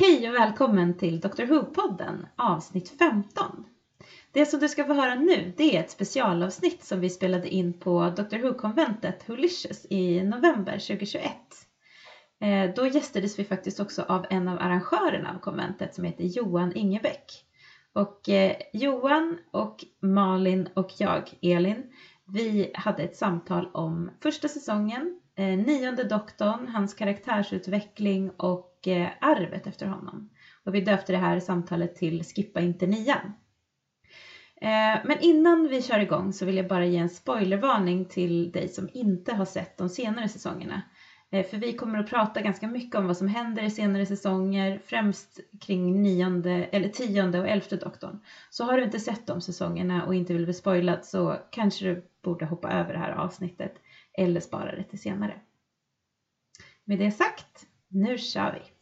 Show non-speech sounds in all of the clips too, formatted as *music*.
Hej och välkommen till Dr Who-podden avsnitt 15. Det som du ska få höra nu det är ett specialavsnitt som vi spelade in på Dr Who-konventet Holicious i november 2021. Eh, då gästades vi faktiskt också av en av arrangörerna av konventet som heter Johan Ingebäck. Och eh, Johan och Malin och jag, Elin, vi hade ett samtal om första säsongen, eh, nionde doktorn, hans karaktärsutveckling och och eh, arvet efter honom. Och vi döpte det här samtalet till Skippa inte nian. Eh, men innan vi kör igång så vill jag bara ge en spoilervarning till dig som inte har sett de senare säsongerna. Eh, för vi kommer att prata ganska mycket om vad som händer i senare säsonger, främst kring nionde, eller tionde och elfte doktorn. Så har du inte sett de säsongerna och inte vill bli spoilad så kanske du borde hoppa över det här avsnittet eller spara det till senare. Med det sagt, nu kör vi!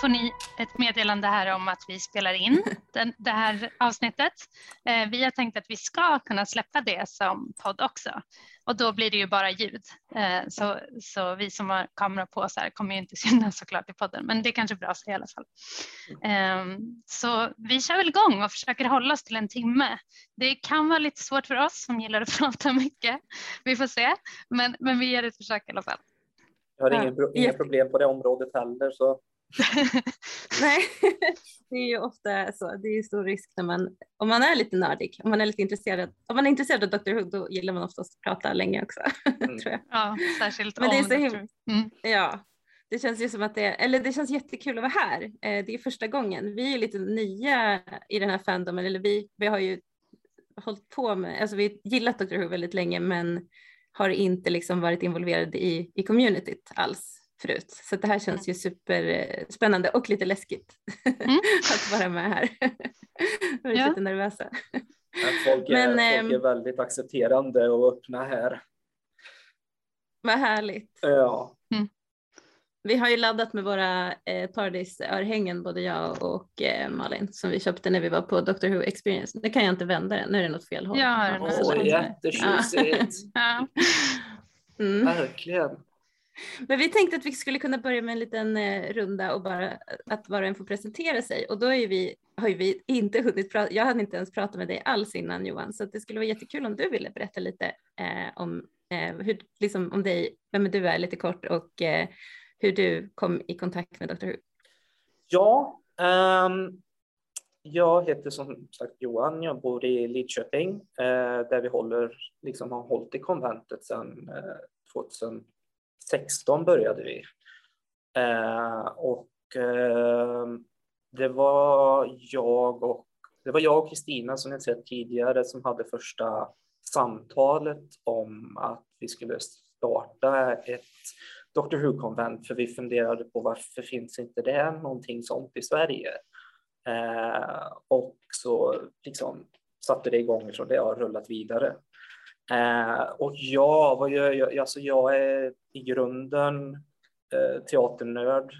Får ni ett meddelande här om att vi spelar in *laughs* den, det här avsnittet. Eh, vi har tänkt att vi ska kunna släppa det som podd också. Och då blir det ju bara ljud. Eh, så, så vi som har kamera på så här kommer ju inte *laughs* synas såklart i podden, men det är kanske bra så i alla fall. Eh, så vi kör väl igång och försöker hålla oss till en timme. Det kan vara lite svårt för oss som gillar att *laughs* prata mycket. Vi får se, men, men vi ger ett försök i alla fall. Jag har ingen, inga problem på det området heller. Så. *laughs* Nej, det är ju ofta så. Det är ju stor risk när man, om man är lite nördig, om man är lite intresserad, om man är intresserad av Dr. Who då gillar man oftast att prata länge också. *laughs* Mm. tror jag. Ja, särskilt Men om det är så Dr. himla, Mm. ja, det känns ju som att det, eller det känns jättekul att vara här. Eh, Det är första gången. Vi är lite nya i den här fandomen, eller vi, vi har ju hållit på med, alltså vi har gillat Dr. Who väldigt länge men har inte liksom varit involverade i, i communityt alls förut. Så det här känns ju superspännande och lite läskigt Mm. *laughs* att vara med här. Vi är Ja. lite nervösa. Att folk, är, Men, folk ehm, är väldigt accepterande och öppna här. Vad härligt. Ja, Vi har ju laddat med våra eh, Tardis-örhängen, både jag och eh, Malin, som vi köpte när vi var på Doctor Who Experience. Nu kan jag inte vända den, nu är det något fel håll. Den Ja, så Åh, jättetjusigt. Ja. *laughs* Mm. Verkligen. Men vi tänkte att vi skulle kunna börja med en liten eh, runda och bara eh, att var och en får presentera sig. Och då är vi, har ju vi inte hunnit prata, jag hade inte ens pratat med dig alls innan Johan, så att det skulle vara jättekul om du ville berätta lite eh, om, eh, hur, liksom, om dig, vem du är lite kort och eh, hur du kom i kontakt med Dr. Who. Ja, um, jag heter som sagt Johan. Jag bor i Lidköping eh, där vi håller, liksom har hållit i konventet sedan eh, 16 började vi. Eh, och eh, det var jag och det var jag och Kristina som ni sett tidigare som hade första samtalet om att vi skulle starta ett Dr. Who-konvent för vi funderade på varför finns inte det någonting sånt i Sverige? Eh, och så liksom satte det igång och det har rullat vidare. Eh, och jag, vad gör jag? Alltså jag är i grunden eh, teaternörd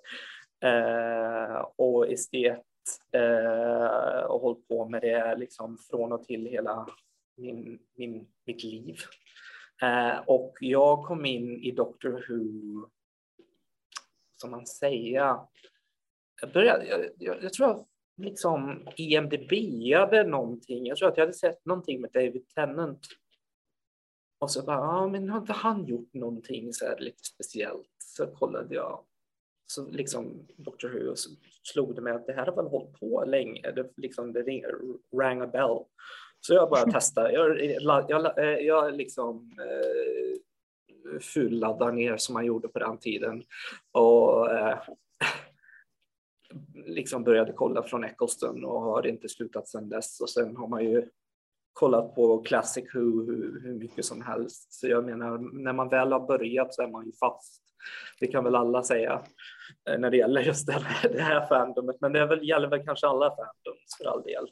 *laughs* eh, och estet eh, och hållit på med det liksom från och till hela min, min, mitt liv. Eh, och jag kom in i Doctor Who, som man säger, jag, började, jag, jag, jag tror jag liksom IMDB-ade någonting. Jag tror att jag hade sett någonting med David Tennant. Och så bara, ja men har inte han gjort någonting så här lite speciellt? Så kollade jag. Så liksom Doctor Who och så slog det mig att det här har väl hållit på länge. Det, liksom, det ring, rang a bell. Så jag bara *laughs* testade. Jag, jag, jag, jag liksom eh, fulladdade ner som man gjorde på den tiden. Och eh, liksom började kolla från Eccleston och har inte slutat sedan dess. Och sen har man ju kollat på Classic Who hur, hur mycket som helst. Så jag menar, när man väl har börjat så är man ju fast. Det kan väl alla säga eh, när det gäller just det här, det här fandomet. Men det väl, gäller väl kanske alla fandoms för all del.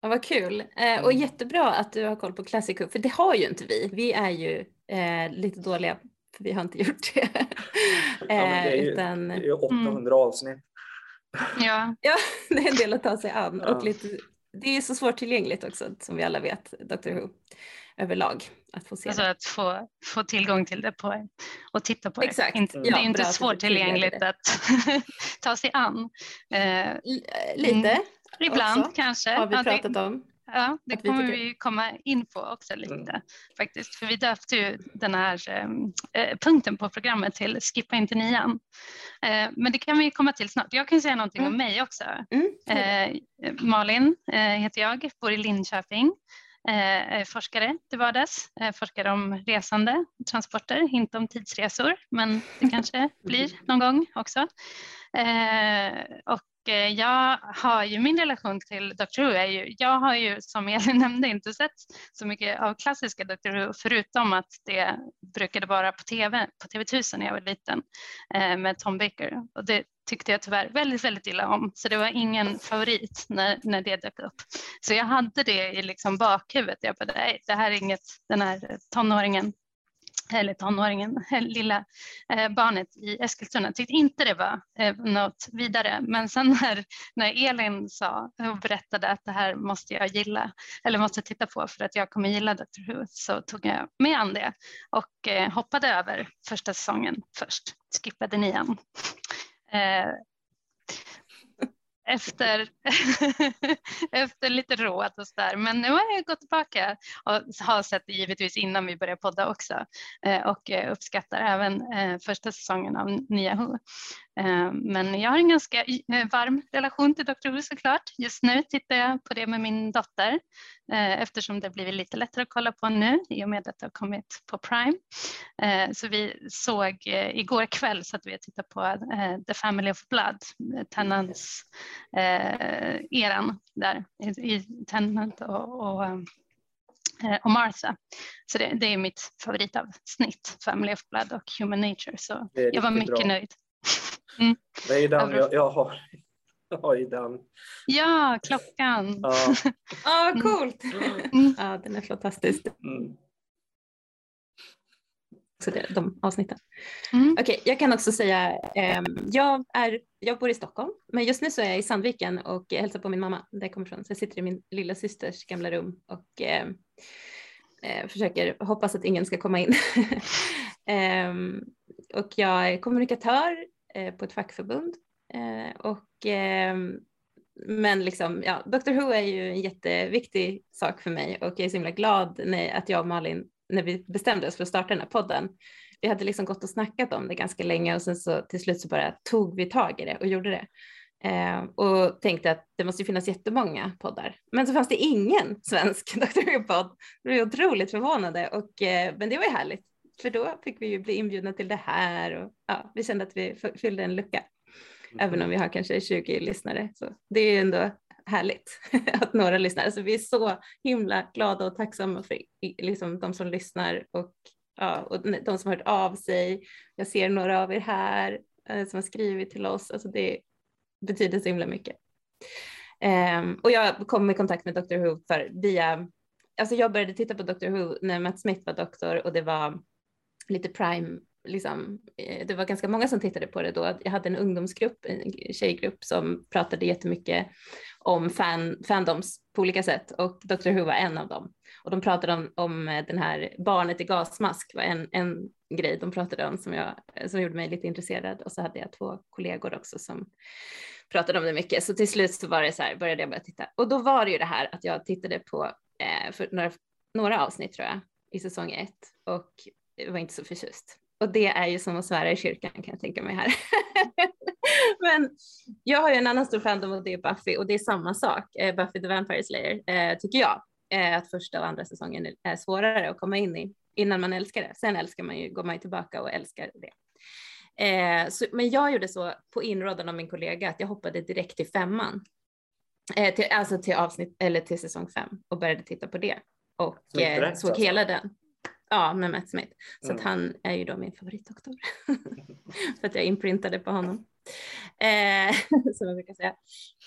Ja, vad kul. Eh, och mm. jättebra att du har koll på Classic Who, för det har ju inte vi. Vi är ju eh, lite dåliga, *laughs* vi har inte gjort det. *laughs* ja, det, är ju, utan, det är ju 800 mm. avsnitt. Ja. *laughs* ja, det är en del att ta sig an. Ja. Och lite, det är så svårtillgängligt också, som vi alla vet, Dr Who överlag. Att få se alltså det. att få, få tillgång till det på, och titta på Exakt. det. Inte, ja, det är inte svårtillgängligt att ta sig an. Eh, lite. Mm. Ibland också, kanske. Har vi pratat om. Ja, det kommer vi, vi komma in på också lite mm. faktiskt. För vi döpte ju den här eh, punkten på programmet till Skippa inte nian. Eh, men det kan vi komma till snart. Jag kan säga någonting mm. om mig också. Mm. Eh, Malin eh, heter jag, bor i Linköping. Eh, forskare till vardags, eh, forskar om resande, transporter, inte om tidsresor, men det kanske *laughs* blir någon gång också. Eh, och Eh, jag har ju min relation till Doctor Who är ju, jag har ju som Elin *laughs* nämnde inte sett så mycket av klassiska Doctor Who förutom att det brukade vara på tv, på TV1000 när jag var liten eh, med Tom Baker. Och det tyckte jag tyvärr väldigt, väldigt illa om så det var ingen favorit när, när det dök upp. Så jag hade det i liksom bakhuvudet, jag bara, det här är inget den här tonåringen eller tonåringen, *laughs* lilla eh, barnet i Eskilstuna tyckte inte det var eh, något vidare. Men sen *laughs* när, när Elin sa och berättade att det här måste jag gilla eller måste titta på för att jag kommer gilla Dr. Who så tog jag med an det och eh, hoppade över första säsongen först, skippade nian. Efter, *laughs* efter lite råd och sådär. Men nu har jag gått tillbaka och har sett det givetvis innan vi började podda också eh, och eh, uppskattar även eh, första säsongen av Nya Who. Men jag har en ganska varm relation till Dr. Who såklart. Just nu tittar jag på det med min dotter eftersom det blivit lite lättare att kolla på nu i och med att det har kommit på Prime. Så vi såg igår kväll så att vi tittade på The Family of Blood, Tennants eh, eran där i, Tennant och, och, eh, och Martha. Så det, det, är mitt favoritavsnitt, Family of Blood och Human Nature. Så jag var mycket bra. nöjd. Mm. Det är den jag, jag har. Jag har ju den. Ja, klockan. Ja, *laughs* ah, coolt. Mm. Ja, den är fantastisk. Mm också det, de avsnitten. Mm. Okej, okay, jag kan också säga, eh, jag, är, jag bor i Stockholm, men just nu så är jag i Sandviken och hälsar på min mamma där jag kommer ifrån. Så jag sitter i min lilla systers gamla rum och eh, eh, försöker hoppas att ingen ska komma in. *laughs* Ehm, och jag är kommunikatör Eh, på ett fackförbund eh, och ehm, men liksom, ja, Dr Who är ju en jätteviktig sak för mig och jag är så himla glad när, att jag och Malin när vi bestämde oss för att starta den här podden. Vi hade liksom gått och snackat om det ganska länge och sen så till slut så bara tog vi tag i det och gjorde det. Eh, och tänkte att det måste finnas jättemånga poddar. Men så fanns det ingen svensk *laughs* Dr. Who-podd. Vi var otroligt förvånade och eh, men det var ju härligt för då fick vi ju bli inbjudna till det här och ja, vi kände att vi fyllde en lucka. Mm. Även om vi har kanske 20 lyssnare så det är ändå härligt *laughs* att några lyssnar. Alltså vi är så himla glada och tacksamma för liksom, de som lyssnar och, ja, och de som har hört av sig. Jag ser några av er här eh, som har skrivit till oss. Alltså det betyder så himla mycket. Um, och jag kom i kontakt med Dr. Who för via, alltså jag började titta på Dr. Who när Matt Smith var doktor och det var lite prime liksom, eh, det var ganska många som tittade på det då. Jag hade en ungdomsgrupp, en tjejgrupp som pratade jättemycket om fan, fandoms på olika sätt och Dr. Who var en av dem. Och de pratade om, om eh, den här barnet i gasmask var en, en grej de pratade om som, jag, som gjorde mig lite intresserad och så hade jag två kollegor också som pratade om det mycket. Så till slut så var det så här, började jag börja titta och då var det ju det här att jag tittade på eh, för några, några avsnitt tror jag i säsong ett och var inte så förtjust. Och det är ju som att svära i kyrkan kan jag tänka mig här. *laughs* Men jag har ju en annan stor fandom och det är Buffy och det är samma sak, eh, Buffy the Vampire Slayer, eh, tycker jag. Eh, att första och andra säsongen är svårare att komma in i innan man älskar det. Sen älskar man ju, går man ju tillbaka och älskar det. Eh, så, men jag gjorde så på inrådan av min kollega att jag hoppade direkt till femman. Eh, till, alltså till avsnitt eller till säsong fem och började titta på det och eh, såg alltså. hela den. Ja, med Matt Smith. Så mm. att han är ju då min favoritdoktor. *laughs* För att jag inprintade på honom. Eh, *laughs* som jag brukar säga.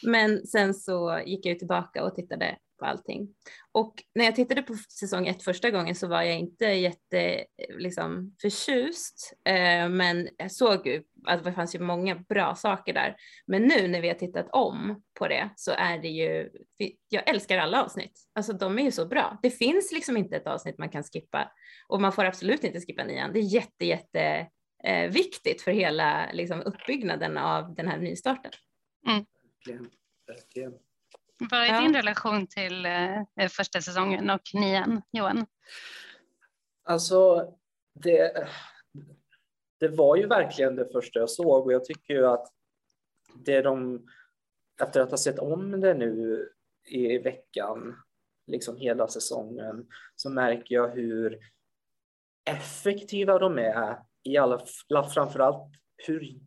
Men sen så gick jag tillbaka och tittade på allting. Och när jag tittade på säsong ett första gången så var jag inte jätte liksom, förtjust. Eh, men jag såg ju att det fanns ju många bra saker där. Men nu när vi har tittat om på det så är det ju, jag älskar alla avsnitt. Alltså de är ju så bra. Det finns liksom inte ett avsnitt man kan skippa och man får absolut inte skippa nian. Det är jätte, jätte eh, viktigt för hela liksom, uppbyggnaden av den här nystarten. Mm. Verkligen. Vad är ja. din relation till eh, första säsongen och nian, Johan? Alltså, det, det var ju verkligen det första jag såg och jag tycker ju att det de, efter att ha sett om det nu i veckan, liksom hela säsongen, så märker jag hur effektiva de är i alla, framförallt hur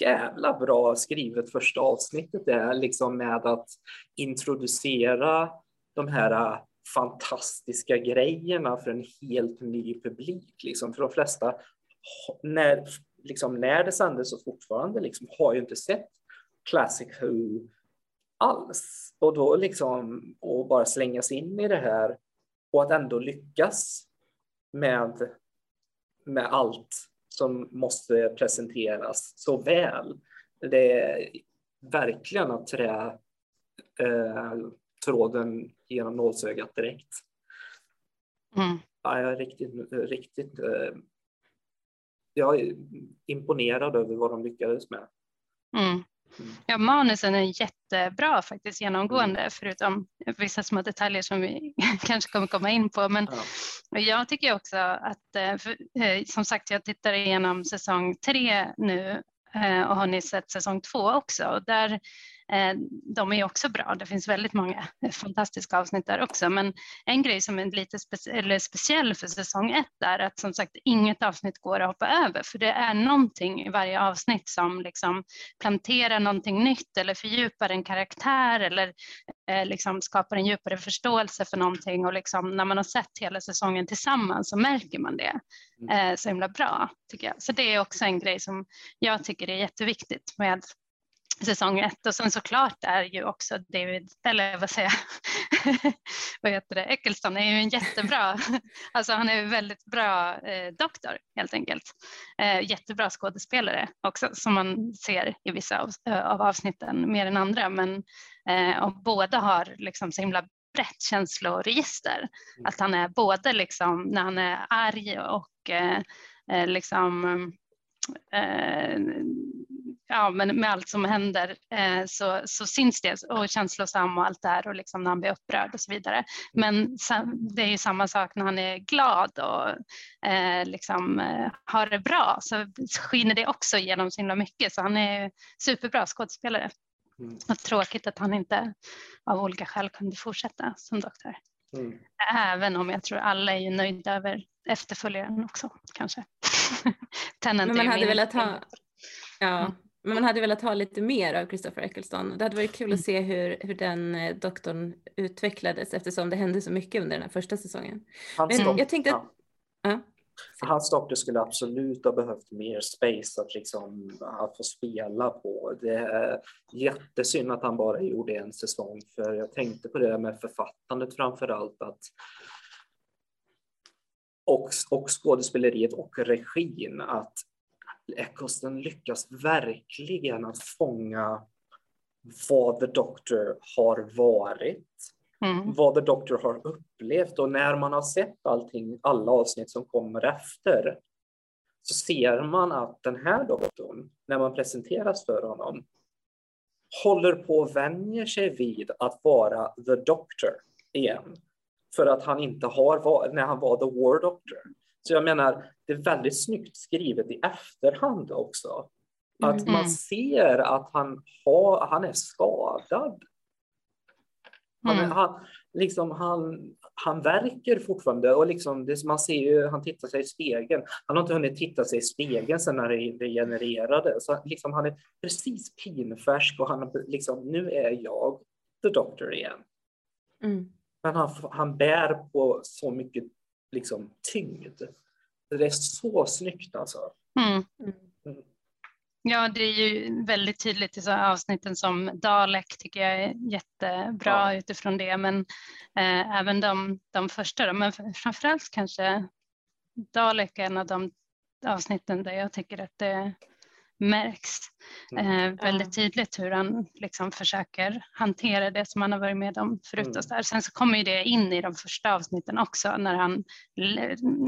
jävla bra skrivet första avsnittet är liksom med att introducera de här äh, fantastiska grejerna för en helt ny publik. Liksom. För de flesta, när, liksom, när det sändes och fortfarande, liksom, har ju inte sett Classic Who alls. Och då liksom, och bara slängas in i det här och att ändå lyckas med med allt som måste presenteras så väl. Det är verkligen att trä eh, tråden genom nålsögat direkt. Mm. Ja, jag är riktigt, riktigt eh, jag är imponerad över vad de lyckades med. Mm. Ja, manusen är jättebra faktiskt genomgående, mm. förutom vissa små detaljer som vi *laughs* kanske kommer komma in på. Men ja. jag tycker också att, eh, för, eh, som sagt, jag tittar igenom säsong tre nu eh, och har ni sett säsong två också. Och där de är också bra. Det finns väldigt många fantastiska avsnitt där också. Men en grej som är lite eller speciell för säsong ett är att som sagt inget avsnitt går att hoppa över för det är någonting i varje avsnitt som liksom planterar någonting nytt eller fördjupar en karaktär eller eh, liksom skapar en djupare förståelse för någonting och liksom när man har sett hela säsongen tillsammans så märker man det mm. eh, så himla bra tycker jag. Så det är också en grej som jag tycker är jätteviktigt med säsong ett och sen såklart är ju också David, eller vad säger jag, *laughs* vad heter det, Eccleston är ju en jättebra, *laughs* alltså han är väldigt bra eh, doktor helt enkelt. Eh, jättebra skådespelare också som man ser i vissa av, eh, av avsnitten mer än andra men eh, och båda har liksom så himla brett känsloregister. Mm. Att han är både liksom när han är arg och eh, eh liksom eh, ja, men med allt som händer eh, så, så syns det och känslosam och allt det här och liksom när han blir upprörd och så vidare. Men det är ju samma sak när han är glad och eh, liksom eh, har det bra så skiner det också igenom så himla mycket så han är superbra skådespelare. Mm. Och tråkigt att han inte av olika skäl kunde fortsätta som doktor. Mm. Även om jag tror alla är nöjda över efterföljaren också kanske. *laughs* Men man hade velat ha, ja, mm. Men man hade velat ha lite mer av Christopher Eccleston. Det hade varit kul att mm. se hur, hur den eh, doktorn utvecklades eftersom det hände så mycket under den här första säsongen. Hans Men jag tänkte att... Ja. Hans doktor skulle absolut ha behövt mer space att, liksom, att få spela på. Det är jättesynd att han bara gjorde en säsong, för jag tänkte på det med författandet framför allt, att och, och skådespeleriet och regin, att Eccleston lyckas verkligen att fånga vad The Doctor har varit, mm. vad The Doctor har upplevt och när man har sett allting, alla avsnitt som kommer efter så ser man att den här doktorn, när man presenteras för honom, håller på att vänja sig vid att vara The Doctor igen. För att han inte har varit, när han var The War Doctor. Så jag menar, det är väldigt snyggt skrivet i efterhand också. Att mm. man ser att han, har, han är skadad. Han, Mm. han, liksom, han, han verkar fortfarande och liksom, det, man ser ju, han tittar sig i spegeln. Han har inte hunnit titta sig i spegeln sedan han regenererade. Så liksom, han är precis pinfärsk och han, liksom, nu är jag the doctor igen. Mm. Men han, han bär på så mycket liksom, tyngd. Det är så snyggt alltså. Mm. Mm. Ja, det är ju väldigt tydligt i så avsnitten som Dalek tycker jag är jättebra Ja. utifrån det, men eh, även de, de första. Då. Men framförallt kanske Dalek är en av de avsnitten där jag tycker att det märks Mm. eh, väldigt tydligt hur han liksom försöker hantera det som han har varit med om förut. Mm. Och så där. Sen så kommer ju det in i de första avsnitten också när han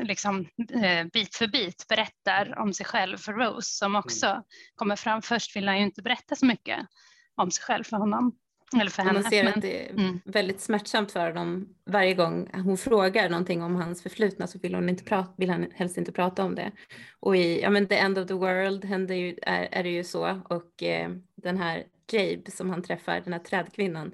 liksom, eh, bit för bit berättar om sig själv för Rose som också kommer fram. Först vill han ju inte berätta så mycket om sig själv för honom. Eller för henne. man ser men- att det är mm. väldigt smärtsamt för honom varje gång hon frågar någonting om hans förflutna så vill, hon inte prata, vill han helst inte prata om det. Och i ja, men The End of the World händer ju, är, är det ju så och eh, den här Jabe som han träffar, den här trädkvinnan,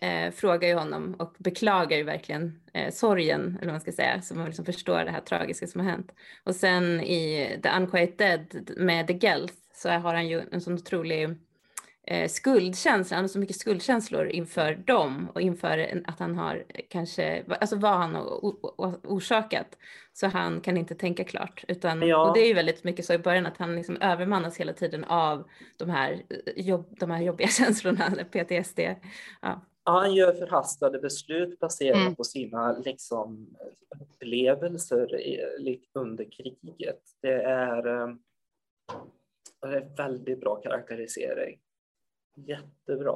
eh, frågar ju honom och beklagar ju verkligen eh, sorgen, eller vad man ska säga, så man liksom förstår det här tragiska som har hänt. Och sen i The Unquiet Dead med The Gelth så har han ju en sån otrolig eh, skuldkänsla, han har så mycket skuldkänslor inför dem och inför att han har eh, kanske, alltså vad han har orsakat. Så han kan inte tänka klart. Utan, Ja. Och det är ju väldigt mycket så i början att han liksom övermannas hela tiden av de här, eh, jobb, de här jobbiga *laughs* känslorna, PTSD. Ja. Ja, Han gör förhastade beslut baserat Mm. på sina liksom, upplevelser under kriget. Det är, eh, det är väldigt bra karaktärisering. Jättebra.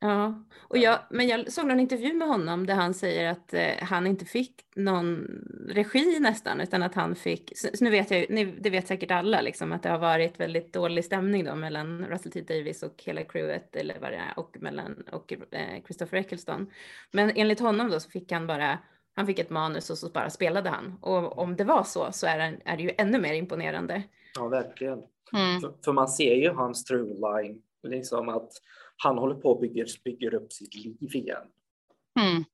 Ja, och jag, men jag såg någon intervju med honom där han säger att eh, han inte fick någon regi nästan, utan att han fick, så, så nu vet jag ni, det vet säkert alla liksom, att det har varit väldigt dålig stämning då mellan Russell T Davis och hela crewet eller vad det är, och mellan och eh, Christopher Eccleston. Men enligt honom då så fick han bara, han fick ett manus och så bara spelade han. Och om det var så så är, det- är det ju ännu mer imponerande. Ja, verkligen. Mm. För, för man ser ju hans true line, liksom att han håller på att bygga bygger upp sitt liv igen Mm.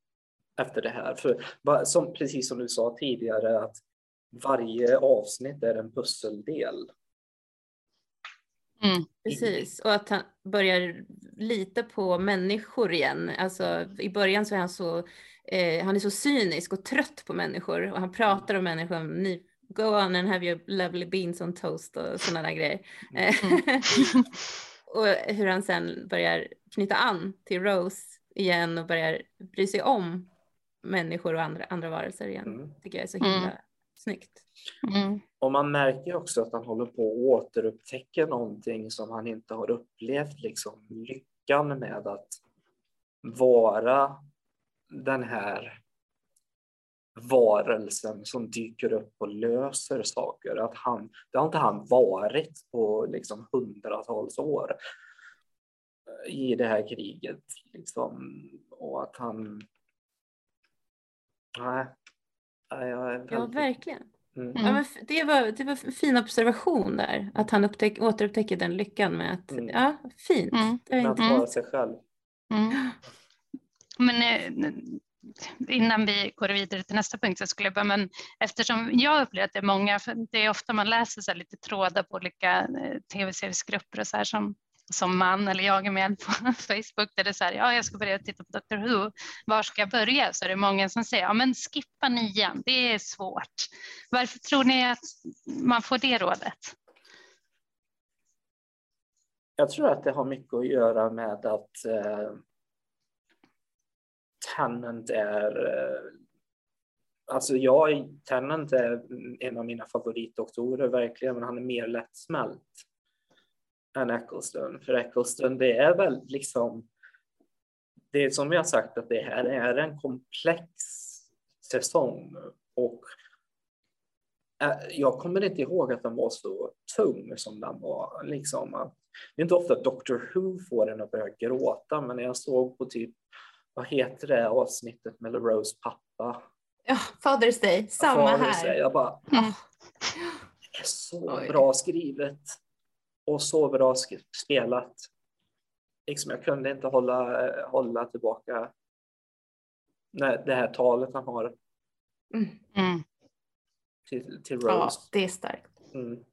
efter det här. För som, precis som du sa tidigare, att varje avsnitt är en pusseldel. Mm. Precis, och att han börjar lita på människor igen. Alltså i början så är han så, eh, han är så cynisk och trött på människor och han pratar om människor, ni, go on and have your lovely beans on toast och sådana där grejer. Eh, *laughs* och hur han sen börjar knyta an till Rose igen och börjar bry sig om människor och andra, andra varelser igen. Mm. Tycker jag är så himla Mm. snyggt. Mm. Och man märker också att han håller på att återupptäcka någonting som han inte har upplevt, liksom lyckan med att vara den här varelsen som dyker upp och löser saker. Att han, det har inte han varit på liksom hundratals år i det här kriget. Liksom. Och att han... Nej. Nej, jag är Ja, väldigt- verkligen. Mm. Ja, men det, var, det var en fin observation där, att han upptäck, återupptäcker den lyckan med att, Mm. ja, fint. Mm. Det var Med att inte, vara sig själv. Mm. *laughs* Men eh, innan vi går vidare till nästa punkt så skulle jag bara, men eftersom jag upplever att det är många, för det är ofta man läser så här lite trådar på olika eh, tv-seriesgrupper och så här som, som man eller jag är med på *laughs* Facebook där det är så här, ja jag ska börja titta på Doctor Who, var ska jag börja? Så är det många som säger, ja men skippa nian, det är svårt. Varför tror ni att man får det rådet? Jag tror att det har mycket att göra med att eh, Tennant är... Eh, alltså jag, Tennant är en av mina favoritdoktorer verkligen, men han är mer lättsmält än Eccleston. För Eccleston, det är väl liksom... Det är som jag sagt att det här är en komplex säsong och eh, jag kommer inte ihåg att den var så tung som den var. Liksom det är inte ofta Doctor Who får en att börja gråta, men när jag såg på typ, vad heter det avsnittet med Rose pappa? ja, Father's Day, samma Father's Day, här. Jag bara, Mm. det är så Oj. bra skrivet och så bra spelat. Liksom, jag kunde inte hålla, hålla tillbaka Nej, det här talet han har Mm. Mm. till, till Ja, Rose. det är starkt. Mm.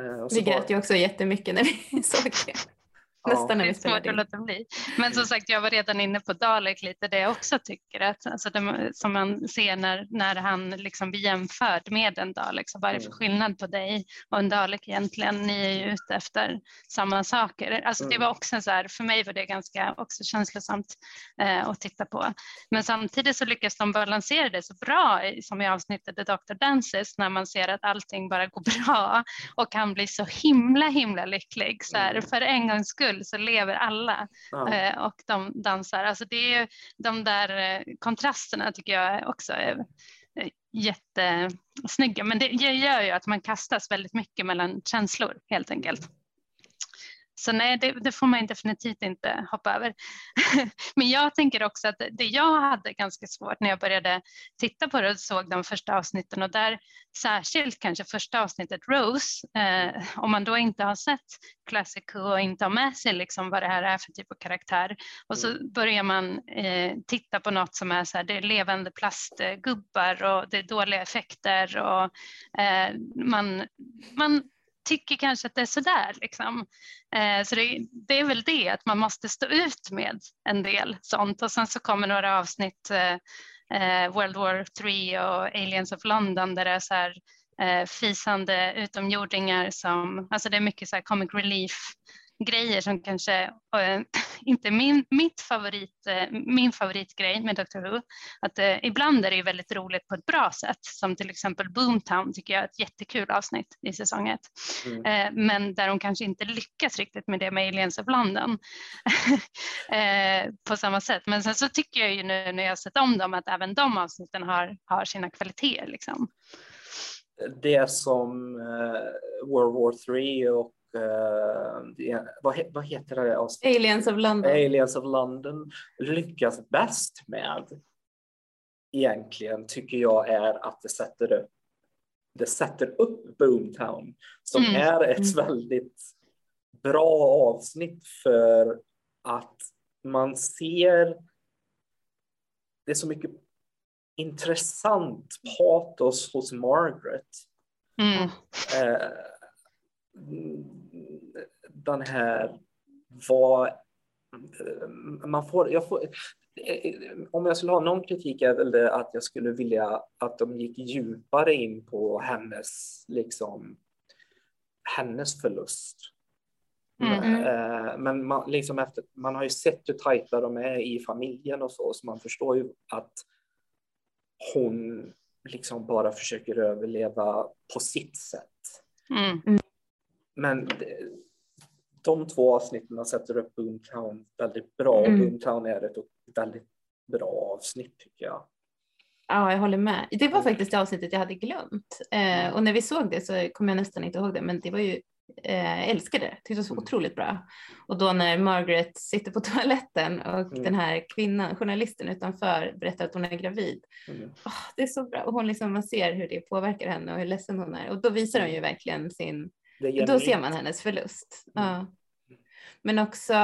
Eh, och så Vi bara- grät ju också jättemycket när vi *laughs* såg det. Nästan när Det vi att in. låta bli. Men som sagt, jag var redan inne på Dalek lite, det jag också tycker att alltså det, som man ser när, när han liksom blir jämförd med en Dalek, så vad är det för Mm. skillnad på dig och en Dalek egentligen? Ni är ju ute efter samma saker. Alltså det Mm. var också så här, för mig var det ganska också känslosamt eh, att titta på. Men samtidigt så lyckas de balansera det så bra som i avsnittet The Doctor Dances när man ser att allting bara går *laughs* bra och han blir så himla himla lycklig. Så här, Mm. För en gångs skull så lever alla Ja. eh, och de dansar. Alltså det är ju de där eh, kontrasterna tycker jag också är eh, jättesnygga. Men det gör ju att man kastas väldigt mycket mellan känslor helt enkelt. Så nej, det, det får man definitivt inte hoppa över. *laughs* Men jag tänker också att det jag hade ganska svårt när jag började titta på det och såg de första avsnitten och där särskilt kanske första avsnittet Rose, eh, om man då inte har sett Classic Who och inte har med sig liksom vad det här är för typ av karaktär och så börjar man eh, titta på något som är så här, det är levande plastgubbar och det är dåliga effekter och eh, man, man tycker kanske att det är sådär. Liksom. Eh, så det, det är väl det, att man måste stå ut med en del sånt. Och sen så kommer några avsnitt, eh, eh World War 3 och Aliens of London, där det är så här eh, fisande utomjordingar som, alltså det är mycket så här comic relief grejer som kanske eh, *clears throat* inte är min, mitt favorit, eh, min favoritgrej med Doctor Who. Att eh, ibland är det ju väldigt roligt på ett bra sätt, som till exempel Boomtown tycker jag är ett jättekul avsnitt i säsong ett. Mm. Eh, men där de kanske inte lyckas riktigt med det med Aliens of London *laughs* eh, på samma sätt. Men sen så tycker jag ju nu när jag har sett om dem att även de avsnitten har, har sina kvaliteter. Liksom. Det som eh, World War 3 och eh, vad, vad heter det? avsnittet? Aliens of London. Aliens of London lyckas bäst med egentligen tycker jag är att det sätter upp det sätter upp Boomtown som Mm. är ett väldigt bra avsnitt för att man ser det är så mycket intressant patos hos Margaret. Mm. Eh, den här vad man får, jag får, om jag skulle ha någon kritik är väl det att jag skulle vilja att de gick djupare in på hennes, liksom, hennes förlust. Mm. Eh, Men man, liksom efter, man har ju sett hur tajta de är i familjen och så, så man förstår ju att hon liksom bara försöker överleva på sitt sätt. Mm. Men det- de två avsnitten sätter upp Boomtown väldigt bra. Mm. Boomtown är ett väldigt bra avsnitt tycker jag. Ja, jag håller med. Det var faktiskt det avsnittet jag hade glömt. Eh, och när vi såg det så kom jag nästan inte ihåg det, men det var ju, eh, älskade det. Tyckte det var så Mm. otroligt bra. Och då när Margaret sitter på *laughs* toaletten och Mm. den här kvinnan, journalisten utanför berättar att hon är gravid. Mm. Åh, det är så bra. Och hon liksom, man ser hur det påverkar henne och hur ledsen hon är. Och då visar hon ju verkligen sin, då ser man hennes förlust. Mm. Ja. Men också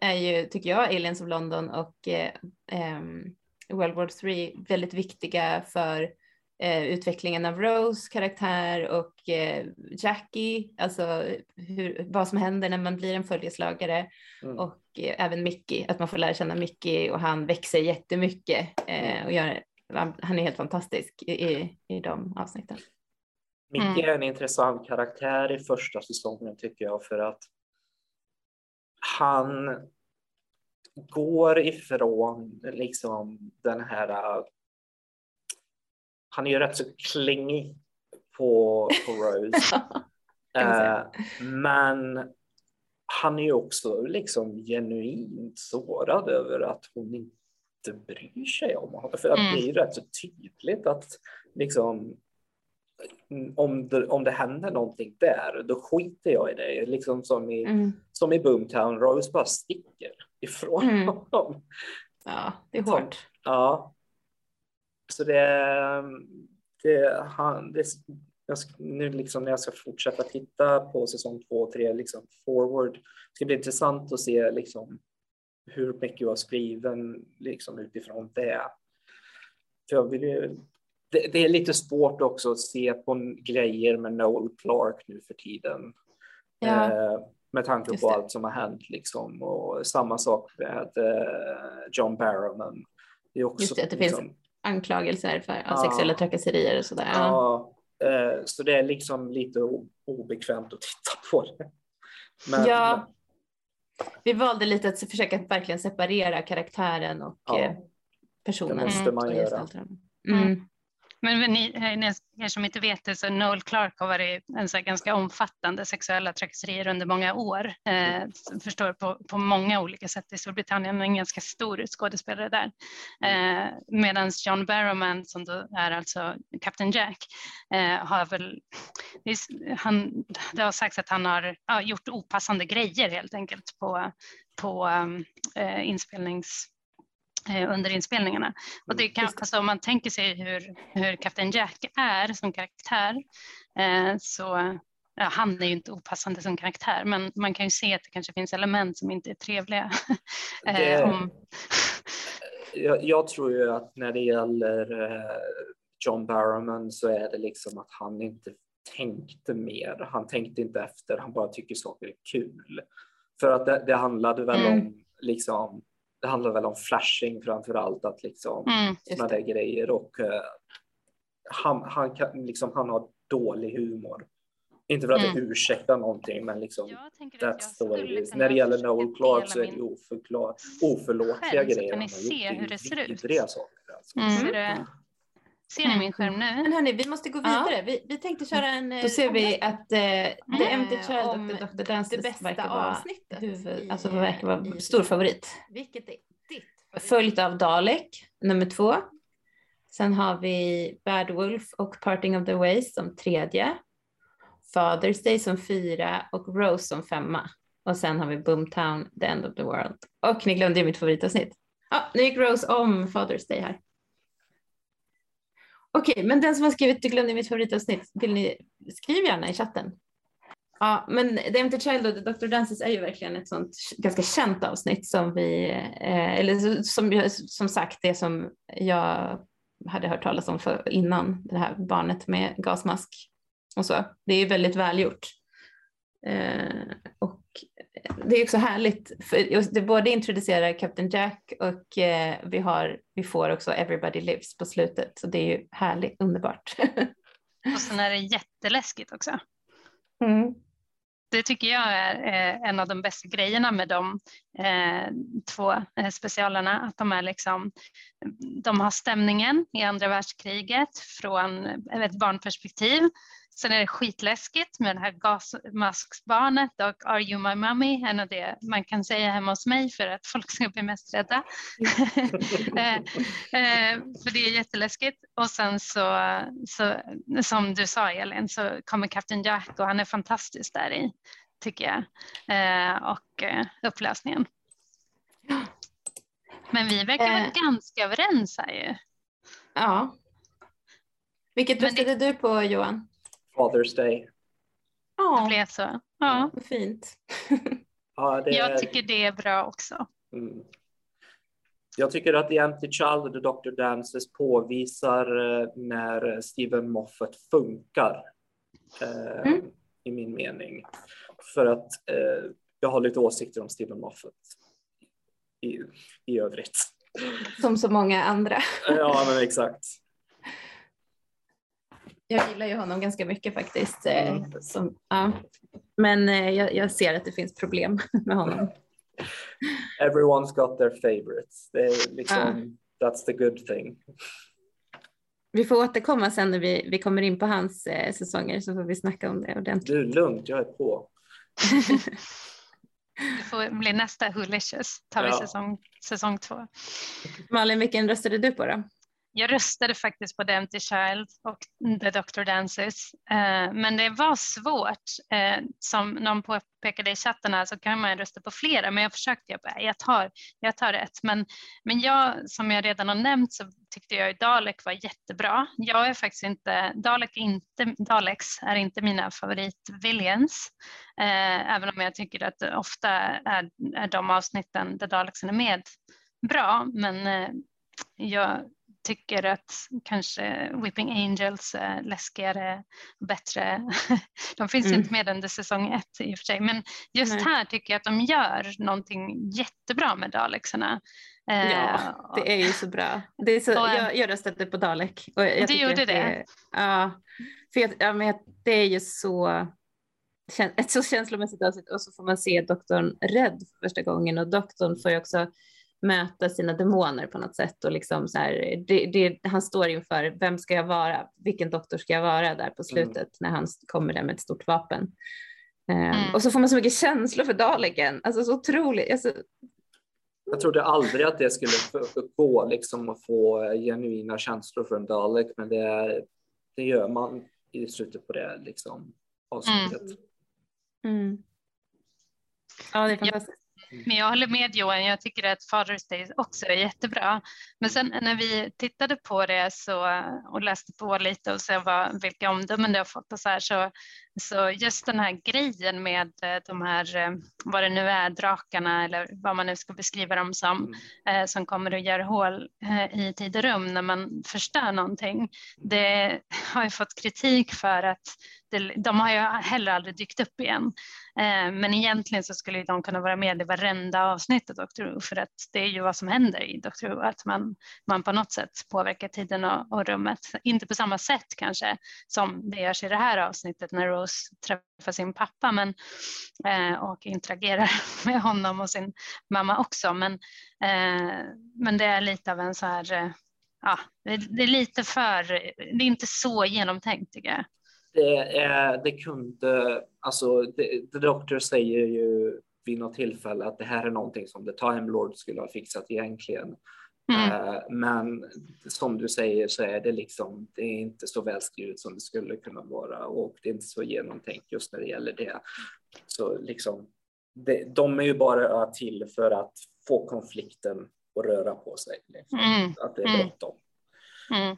är ju, tycker jag, Aliens of London och eh, ehm, World War 3 väldigt viktiga för eh, utvecklingen av Rose karaktär och eh, Jackie, alltså hur, vad som händer när man blir en följeslagare Mm. och eh, även Mickey, att man får lära känna Mickey och han växer jättemycket eh, och gör, han är helt fantastisk i, i, i de avsnitten. Micke är en intressant karaktär i första säsongen tycker jag för att han går ifrån liksom den här äh, han är ju rätt så klingig på, på *laughs* Rose. Eh, men han är ju också liksom genuint sårad över att hon inte bryr sig om honom. För att Mm. det är ju rätt så tydligt att liksom om det, om det händer någonting där, då skiter jag i det. Liksom som i, Mm. som i Boomtown, Rose bara sticker ifrån Mm. honom. Ja, det är hårt. Ja. Så det, det, han, det jag nu liksom när jag ska fortsätta titta på säsong två och tre, liksom forward, det ska bli intressant att se liksom hur mycket jag har skriven liksom utifrån det. För jag vill ju, det, det, är lite svårt också att se på grejer med Noel Clark nu för tiden. Ja. Eh, med tanke på allt som har hänt liksom. Och samma sak med eh, John Barrowman. Det är också, Just det, att det liksom, finns anklagelser för ja, sexuella trakasserier och sådär. Ja, eh, så det är liksom lite obekvämt att *laughs* titta på det. Men, ja, vi valde lite att försöka verkligen separera karaktären och ja, eh, personen. Det måste man göra. Mm. Men eh, ni, er som inte vet det så Noel Clark har varit en så ganska omfattande sexuella trakasserier under många år. Eh, förstår på, på många olika sätt i Storbritannien, en ganska stor skådespelare där. Eh, Medan John Barrowman som då är alltså Captain Jack eh, har väl, han, det har sagts att han har ja, gjort opassande grejer helt enkelt på, på eh, inspelnings under inspelningarna. Och det mm, kan, alltså, om man tänker sig hur, hur Kapten Jack är som karaktär eh, så ja, han är ju inte opassande som karaktär, men man kan ju se att det kanske finns element som inte är trevliga. *laughs* Eh, det, om... *laughs* jag, jag, tror ju att när det gäller eh, John Barrowman så är det liksom att han inte tänkte mer. Han tänkte inte efter, han bara tycker saker är kul. För att det, det handlade väl mm. om liksom det handlar väl om flashing framför allt, att liksom mm, sådana där grejer och uh, han, han, kan, liksom, han har dålig humor. Inte för att mm. det ursäktar någonting, men liksom that's the way it is. När det gäller Noel Clark så är det oförklar, oförlåtliga grejer. kan ni se hur det ser ut. Saker, alltså. mm. mm. Ser ni min skärm nu? Men hörni, vi måste gå vidare. Ja. Vi, vi tänkte köra en... Då ser vi att uh, The Empty Child och The Dr. Dances det bästa verkar vara, avsnittet huvud, alltså verkar vara stor favorit. Vilket är ditt? Följt av Dalek, nummer två. Sen har vi Bad Wolf och Parting of the Ways som tredje. Father's Day som fyra och Rose som femma. Och sen har vi Boomtown, The End of the World. Och ni glömde ju mitt favoritavsnitt. Ja, nu gick Rose om Father's Day här. Okej, okay, men den som har skrivit du glömde mitt favoritavsnitt, vill ni skriv gärna i chatten. Ja, men The Empty Child och The Dr. Dances är ju verkligen ett sånt ganska känt avsnitt som vi, eh, eller som, som sagt det som jag hade hört talas om för innan det här barnet med gasmask och så. Det är väldigt välgjort. Eh, och det är också härligt, för det både introducerar Captain Jack och eh, vi, har, vi får också Everybody Lives på slutet, så det är ju härligt, underbart. *laughs* och sen är det jätteläskigt också. Mm. Det tycker jag är eh, en av de bästa grejerna med de eh, två eh, specialerna, att de är liksom, de har stämningen i andra världskriget från ett barnperspektiv Sen är det skitläskigt med det här gasmasksbarnet och Are you my mommy? En av det man kan säga hemma hos mig för att folk ska bli mest rädda. *laughs* Eh, eh, för det är jätteläskigt. Och sen så, så, som du sa Elin, så kommer Captain Jack och han är fantastisk där i, tycker jag. Eh, och upplösningen. Men vi verkar vara ganska överens här ju. Ja. Vilket röstade det... du på Johan? Father's Day. Ja, det blev så. Ja, fint. *laughs* ja, det... Jag tycker det är bra också. Mm. Jag tycker att The Empty Child och The Dr. Dances påvisar eh, när Steven Moffat funkar. Eh, mm. I min mening. För att eh, jag har lite åsikter om Steven Moffat i, i övrigt. Som så många andra. ja, men exakt jag gillar ju honom ganska mycket faktiskt. Eh, mm. Som, ja. Men eh, jag, jag, ser att det finns problem *laughs* med honom. Everyone's got their favorites. Det är liksom, ja. That's the good thing. Vi får återkomma sen när vi, vi kommer in på hans eh, säsonger så får vi snacka om det ordentligt. Du, lugnt, jag är på. *laughs* det får bli nästa Who Licious, tar vi ja. säsong, säsong två. Malin, vilken röstade du på då? Jag röstade faktiskt på The Empty Child och The Doctor Dances, eh, men det var svårt. Eh, som någon påpekade i chatten här så kan man rösta på flera, men jag försökte, jag, bara, jag, tar, jag tar ett. Men, men jag, som jag redan har nämnt så tyckte jag Dalek var jättebra. Jag är faktiskt inte, Dalek är inte, Daleks är inte mina favorit-villains, eh, även om jag tycker att ofta är, är de avsnitten där Daleksen är med bra, men jag tycker att kanske Whipping Angels är läskigare bättre. *laughs* De finns mm. inte med under säsong ett i och för sig, men just Nej. här tycker jag att de gör någonting jättebra med Dalexarna. Eh, ja, det är ju så bra. Det är så, och, jag, jag röstade på Dalek. Och jag du gjorde det? det? Ja, för jag, ja, men det är ju så ett så känslomässigt avsnitt och så får man se doktorn rädd för första gången och doktorn får ju också möta sina demoner på något sätt och liksom så här, det, det, han står inför vem ska jag vara, vilken doktor ska jag vara där på slutet mm. när han kommer där med ett stort vapen. Um, mm. Och så får man så mycket känslor för Daleken, alltså så otroligt. Alltså... Jag trodde aldrig att det skulle gå liksom att få genuina känslor för en Dalek, men det, det gör man i slutet på det liksom avsnittet. Mm. mm. Ja, det är fantastiskt. Men jag håller med Johan, jag tycker att Father's Day också är jättebra. Men sen när vi tittade på det så, och läste på lite och såg vad, vilka omdömen det har fått och så här, så, så just den här grejen med eh, de här, eh, vad det nu är, drakarna eller vad man nu ska beskriva dem som, mm. eh, som kommer och gör hål i tid och rum när man förstör någonting. Det har ju fått kritik för att de har ju heller aldrig dykt upp igen. Eh, men egentligen så skulle de kunna vara med i varenda avsnitt av Doctor Who för att det är ju vad som händer i Doctor Who, att man, man på något sätt påverkar tiden och, och rummet. Inte på samma sätt kanske som det görs i det här avsnittet när Rose träffar sin pappa men, eh, och interagerar *laughs* med honom och sin mamma också. Men, eh, men det är lite av en så här eh, ja, det är lite för, det är inte så genomtänkt tycker jag det, är, det kunde, alltså The, The Doctor säger ju vid något tillfälle att det här är någonting som The Time Lord skulle ha fixat egentligen. Mm. Uh, men som du säger så är det liksom, det är inte så välskrivet som det skulle kunna vara och det är inte så genomtänkt just när det gäller det. Så liksom, det, de är ju bara till för att få konflikten att röra på sig. Liksom. Mm. Att det är mm. bråttom. Mm.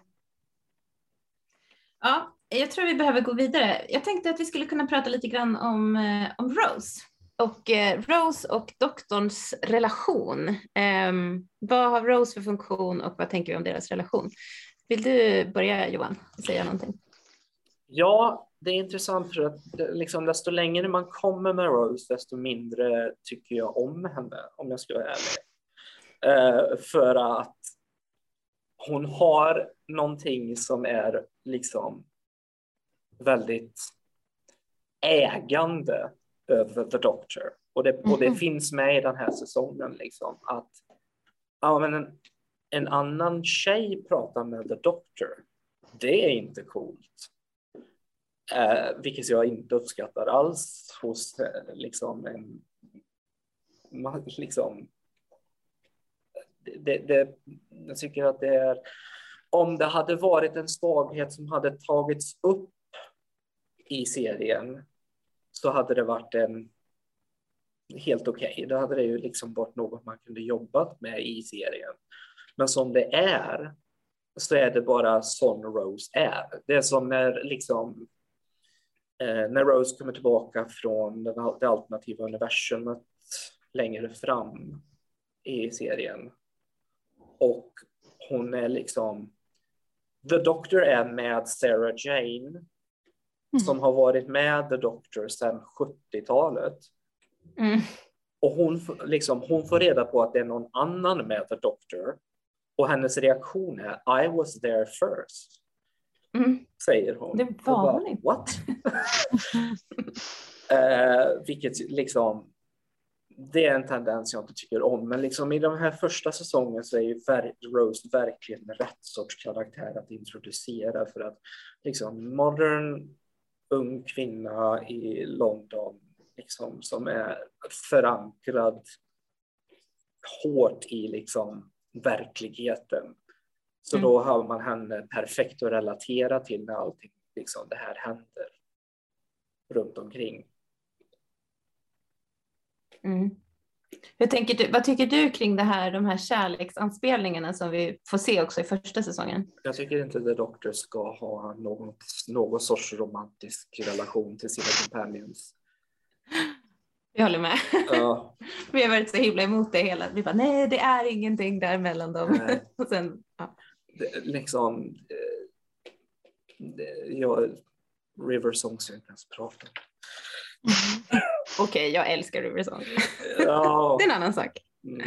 Ja, jag tror vi behöver gå vidare. Jag tänkte att vi skulle kunna prata lite grann om, eh, om Rose och eh, Rose och doktorns relation. Eh, vad har Rose för funktion och vad tänker vi om deras relation? Vill du börja Johan, säga någonting? Ja, det är intressant för att liksom, desto längre man kommer med Rose, desto mindre tycker jag om henne, om jag ska vara ärlig. Eh, för att hon har någonting som är liksom väldigt ägande över The Doctor. Och det, och det mm. finns med i den här säsongen liksom att ja, men en, en annan tjej pratar med The Doctor. Det är inte coolt. Eh, vilket jag inte uppskattar alls hos eh, liksom en liksom det, det, jag tycker att det är om det hade varit en svaghet som hade tagits upp i serien så hade det varit en helt okej. Okay. Då hade det ju liksom varit något man kunde jobbat med i serien. Men som det är så är det bara sån Rose är. Det är som när liksom eh, när Rose kommer tillbaka från det alternativa universumet längre fram i serien. Och hon är liksom The Doctor är med Sarah Jane mm. som har varit med The Doctor sedan 70-talet. Mm. Och hon, liksom, hon får reda på att det är någon annan med The Doctor. Och hennes reaktion är I was there first. Mm. Säger hon. Det var hon inte. What? uh, *laughs* vilket liksom det är en tendens jag inte tycker om, men liksom i den här första säsongen så är ju Rose verkligen rätt sorts karaktär att introducera för att liksom modern ung kvinna i London liksom, som är förankrad hårt i liksom, verkligheten Så Mm. då har man henne perfekt att relatera till när allting liksom det här händer runt omkring. Mm. Hur tänker du, vad tycker du kring det här, de här kärleksanspelningarna som vi får se också i första säsongen? Jag tycker inte The Doctor ska ha någon, någon sorts romantisk relation till sina companions. Jag håller med. Ja, *laughs* Vi har varit så himla emot det hela. Vi bara nej, det är ingenting där mellan dem. *laughs* Och sen, ja. det, liksom. eh, Det, jag, River Song ska jag inte ens prata om. *laughs* Okej, jag älskar Riversong. Ja, Det är en annan sak. mm.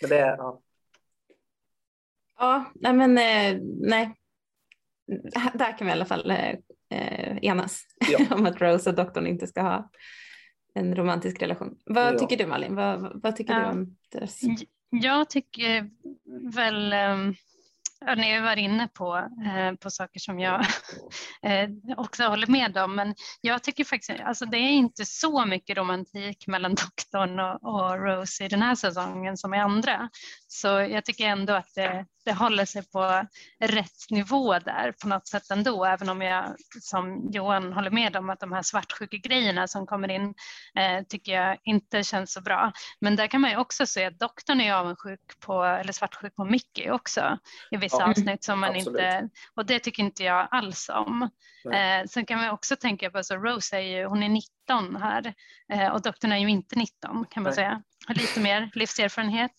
*laughs* Det är, ja, Ja, nej men eh, nej. Där kan vi i alla fall eh, eh, enas Ja. *laughs* om att Rose och doktorn inte ska ha en romantisk relation. Vad Ja. tycker du Malin? Vad, vad- tycker Ja. du om deras? Jag tycker väl, ehm, ja, ni har varit inne på, eh, på saker som jag *laughs* eh, också håller med om, men jag tycker faktiskt, alltså det är inte så mycket romantik mellan *laughs* doktorn och, och Rose i den här säsongen som i andra. Så jag tycker ändå att det, det håller sig på rätt nivå där på något sätt ändå, även om jag som Johan håller med om att de här svartsjuka-grejerna som kommer in eh, tycker jag inte känns så bra. Men där kan man ju också se att doktorn är avundsjuk på, eller svartsjuk på Mickey också i vissa Ja, avsnitt som man absolut. inte, och det tycker inte jag alls om. Eh, sen kan man också tänka på, så Rose är ju, hon är 19 här eh, och doktorn är ju inte 19 kan man Nej. säga. Har lite mer *laughs* livserfarenhet,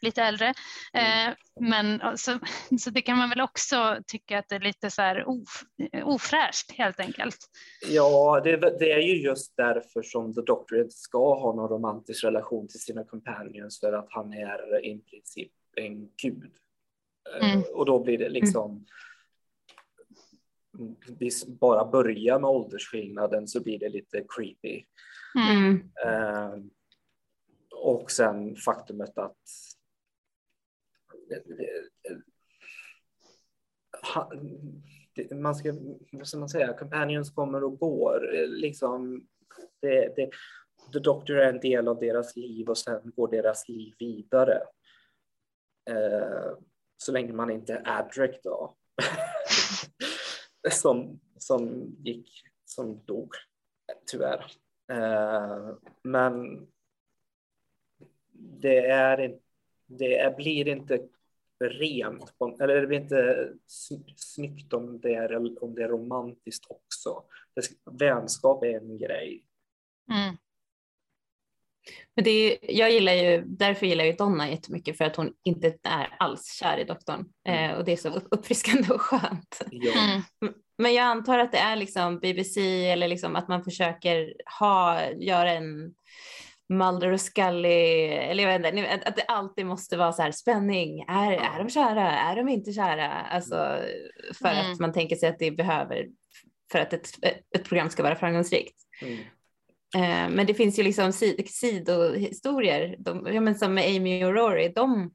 lite äldre. Mm. Eh, men så, *laughs* så det kan man väl också tycka att det är lite så här of, ofräscht helt enkelt. ja det, det är ju just därför som The Doctor inte ska ha någon romantisk relation till sina companions för att han är i princip en gud. Eh, Mm. Och då blir det liksom vi bara börjar med åldersskillnaden så blir det lite creepy. Mm. Mm. Eh, och sen faktumet att det- man ska, vad ska man säga, companions kommer och går. Eh, Liksom, det, det, The Doctor är en del av deras liv och sen går deras liv vidare. Eh, så länge man inte är Adric då. *laughs* som, som gick, som dog, tyvärr. Uh, men det, är, inte det är, blir inte rent, på- eller det blir inte snyggt om det är, om det är romantiskt också. Det, vänskap är en grej. Mm. Men det är, jag gillar ju, därför gillar jag Donna jättemycket för att hon inte är alls kär i doktorn. Mm. Eh, och det är så upp- uppfriskande och skönt. Ja, Mm. Men jag antar att det är liksom BBC eller liksom att man försöker ha, göra en Mulder och Scully, eller jag vet inte, att det alltid måste vara så här spänning. Är, är de kära? Är de inte kära? Alltså för Mm. att man tänker sig att det behöver för att ett, ett program ska vara framgångsrikt. mm. Eh, men det finns ju liksom sid- sidohistorier, de, ja, men som med Amy och Rory, de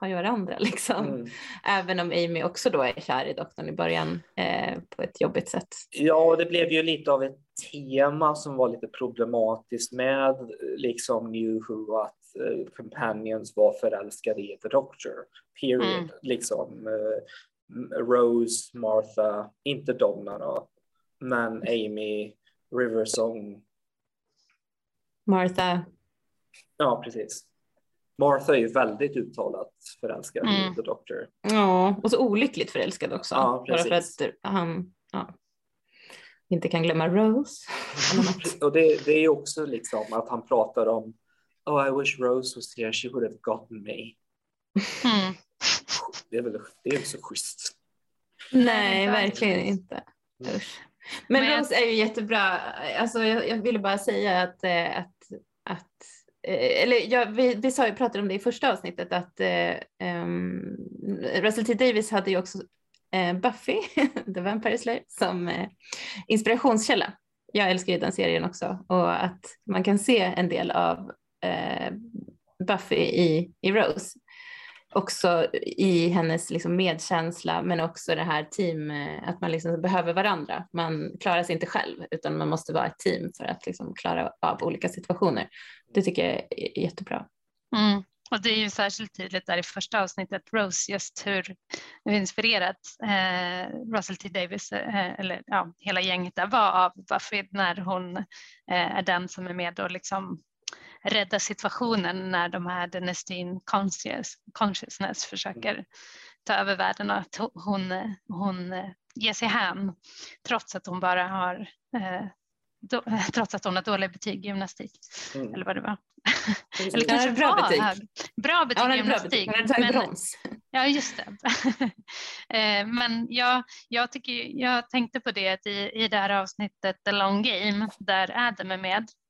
har ju varandra *laughs* liksom. Mm. Även om Amy också då är kär i doktorn i början eh, på ett jobbigt sätt. Ja, det blev ju lite av ett tema som var lite problematiskt med liksom New Who att eh, Companions var förälskade i The Doctor. Period. Mm. Liksom eh, Rose, Martha, inte Donna då, men Amy, Riversong. Martha, Ja, precis. Martha är ju väldigt uttalat förälskad Mm. i The Doctor. ja, och så olyckligt förälskad också. Ja, bara för precis. att han ja, inte kan glömma Rose. *laughs* Och det, det är ju också liksom att han pratar om Oh, I wish Rose was here, she would have gotten me. Mm. Det är väl det är så schysst. Nej, verkligen inte. Usch. Men, Men Rose är ju jättebra. Alltså, jag, jag ville bara säga att, eh, att, att eh, eller ja, vi, vi sa, pratade om det i första avsnittet att ehm, Russell T Davis hade ju också eh, Buffy, *laughs* The Vampire Slayer, som eh, inspirationskälla. Jag älskar ju den serien också och att man kan se en del av eh, Buffy i, i Rose också i hennes liksom medkänsla men också det här team, eh, att man liksom behöver varandra. Man klarar sig inte själv utan man måste vara ett team för att liksom klara av olika situationer. Det tycker jag är jättebra. Mm. och det är ju särskilt tydligt där i första avsnittet, Rose, just hur, hur inspirerat eh, Russell T Davis, eh, eller ja, hela gänget där var av Buffy när hon eh, är den som är med och liksom rädda situationen när de här Denestine conscious, consciousness försöker ta över världen och att hon, hon ger sig hän trots att hon bara har eh, då, *laughs* trots att hon har dåliga betyg i gymnastik. Mm. Eller vad det var. Eller kanske bra var betyg. Hög. Bra betyg ja, i gymnastik. Hon hade tagit brons. *laughs* Ja, just det. *laughs* Eh, men jag, jag, tycker, jag tänkte på det i, i det här avsnittet The Long Game där Adam är med Eh,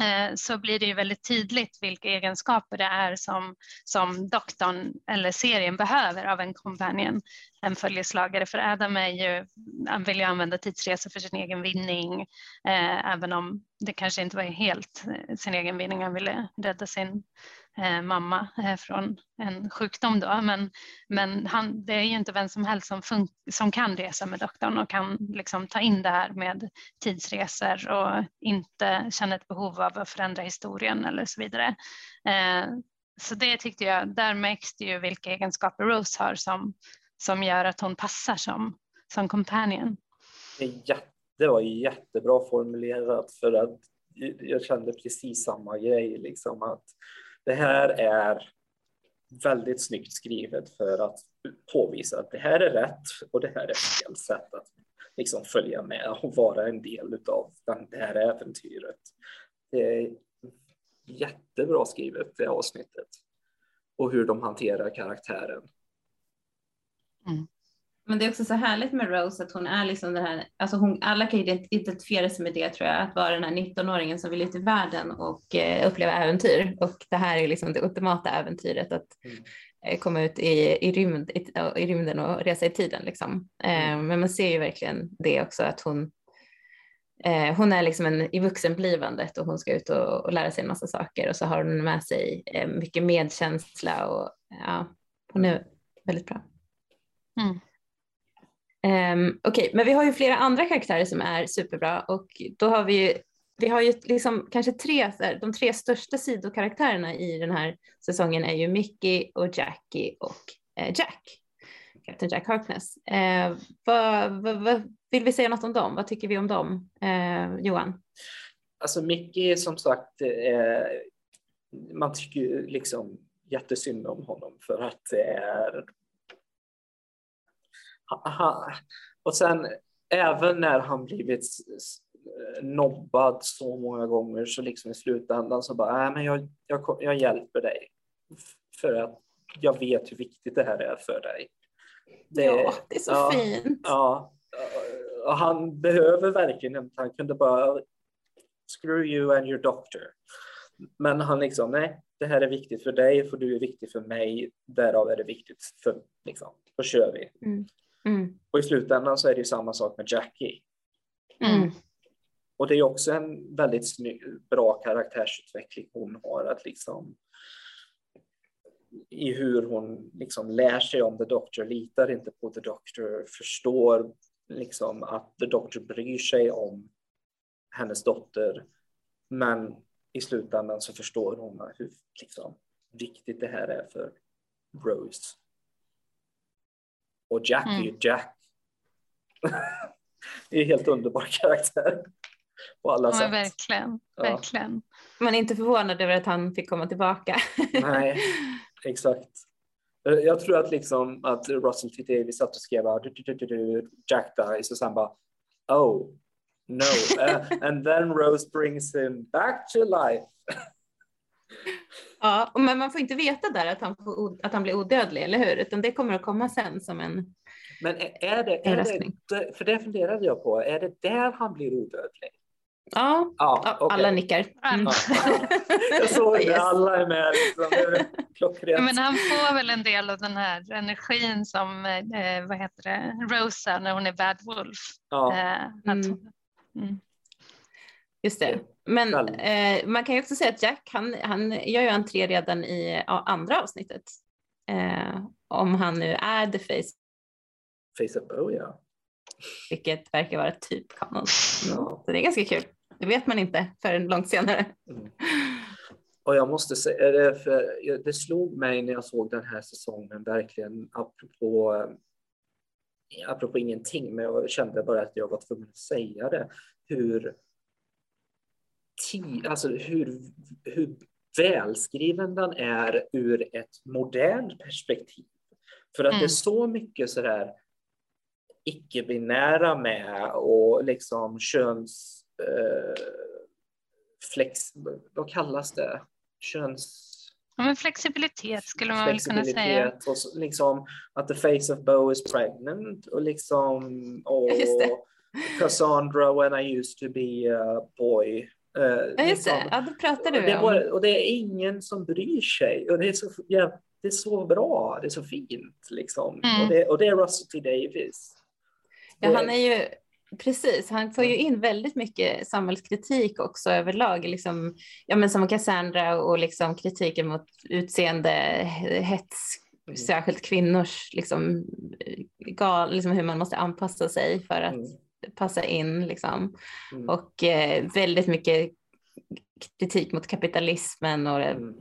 Eh, så blir det ju väldigt tydligt vilka egenskaper det är som, som doktorn eller serien behöver av en companion, en följeslagare. För Adam är ju, han vill ju använda tidsresor för sin egen vinning, eh, även om det kanske inte var helt eh, sin egen vinning. Han ville rädda sin eh, mamma eh, från en sjukdom då. Men, men han, det är ju inte vem som helst som, fun- som kan resa med doktorn och kan liksom ta in det här med tidsresor och inte känna ett behov av att förändra historien eller så vidare. Eh, så det tyckte jag, där märks det ju vilka egenskaper Rose har som, som gör att hon passar som, som companion. Det var jättebra formulerat för att jag kände precis samma grej, liksom att det här är väldigt snyggt skrivet för att påvisa att det här är rätt och det här är fel sätt att liksom följa med och vara en del av det här äventyret. Det är jättebra skrivet det avsnittet och hur de hanterar karaktären. Mm. Men det är också så härligt med Rose att hon är liksom den här, alltså hon, alla kan identifiera sig med det tror jag, att vara den här 19-åringen som vill ut i världen och eh, uppleva äventyr. Och det här är liksom det ultimata äventyret att mm. eh, komma ut i, i, rymd, i, i, rymden och resa i tiden liksom. Eh, mm. men man ser ju verkligen det också att hon eh, hon är liksom en, i vuxenblivandet och hon ska ut och, och, lära sig en massa saker och så har hon med sig eh, mycket medkänsla och ja, hon är väldigt bra. Mm. Um, Okej, okay, men vi har ju flera andra karaktärer som är superbra och då har vi ju, vi har ju liksom kanske tre, de tre största sidokaraktärerna i den här säsongen är ju Mickey och Jackie och eh, Jack, Captain Jack Harkness. Eh, vad, vad, vad, vill vi säga något om dem? Vad tycker vi om dem? Eh, Johan? Alltså Mickey som sagt, eh, man tycker ju liksom jättesynd om honom för att det är han, och sen även när han blivit nobbad så många gånger så liksom i slutändan så bara, nej men jag, jag, jag hjälper dig. För att jag vet hur viktigt det här är för dig. Det, ja, det är så ja, fint. Ja, och han behöver verkligen han kunde bara screw you and your doctor. Men han liksom, nej, det här är viktigt för dig för du är viktig för mig, därav är det viktigt för, liksom, då kör vi. Mm. Mm. Och i slutändan så är det ju samma sak med Jackie. Mm. Och det är också en väldigt snygg, bra karaktärsutveckling hon har att liksom i hur hon liksom lär sig om The Doctor, litar inte på The Doctor, förstår liksom att The Doctor bryr sig om hennes dotter. Men i slutändan så förstår hon hur liksom, viktigt det här är för Rose. Och Jack mm. är ju mm. Jack. *laughs* det är en helt underbar karaktär. På alla ja, sätt. Verkligen, ja. verkligen. Man är inte förvånad över att han fick komma tillbaka. *laughs* Nej, exakt. Jag tror att liksom att Russell T Davis satt och skrev Jack dies och sen bara oh no uh, *laughs* and then Rose brings him back to life. Ja, men man får inte veta där att han, får, att han blir odödlig, eller hur? Utan det kommer att komma sen som en Men är det, är det, för det funderade jag på, är det där han blir odödlig? Ja, ja okay. alla nickar. Mm. *laughs* jag såg det, alla är med. Liksom. Men han får väl en del av den här energin som, eh, vad heter det, Rosa när hon är Bad Wolf. Ja. Eh, att, mm. Mm. Just det. Men eh, man kan ju också säga att Jack, han, han gör ju entré redan i andra avsnittet. Eh, om han nu är the face. Face of oh ja. Vilket verkar vara typ kanon. Så det är ganska kul. Det vet man inte förrän långt senare. Mm. och jag måste säga det, för det slog mig när jag såg den här säsongen verkligen apropå, apropå ingenting, men jag kände bara att jag var tvungen att säga det, hur, alltså hur, hur välskriven den är ur ett modernt perspektiv. För att mm. det är mm. så mycket sådär icke-binära med och liksom köns... Eh, flex, vad kallas det? Köns... Ja, men flexibilitet skulle man väl kunna säga. Och så, liksom att the face of Bo is pregnant och liksom *laughs* och Cassandra when I used to be a boy. Uh, ja, just liksom. det. Ja, det pratade vi om. Bara, och det är ingen som bryr sig. Och det är så, ja, det är så bra, det är så fint liksom. Mm. Och, det, och det är Russell T Davis. Ja, han är ju Precis, han får ju in väldigt mycket samhällskritik också överlag, liksom, ja, men som Cassandra och liksom kritiken mot utseende, hets, mm. särskilt kvinnors, liksom, gal, liksom hur man måste anpassa sig för att mm. Passa in. Liksom. Mm. Och eh, väldigt mycket kritik mot kapitalismen och mm.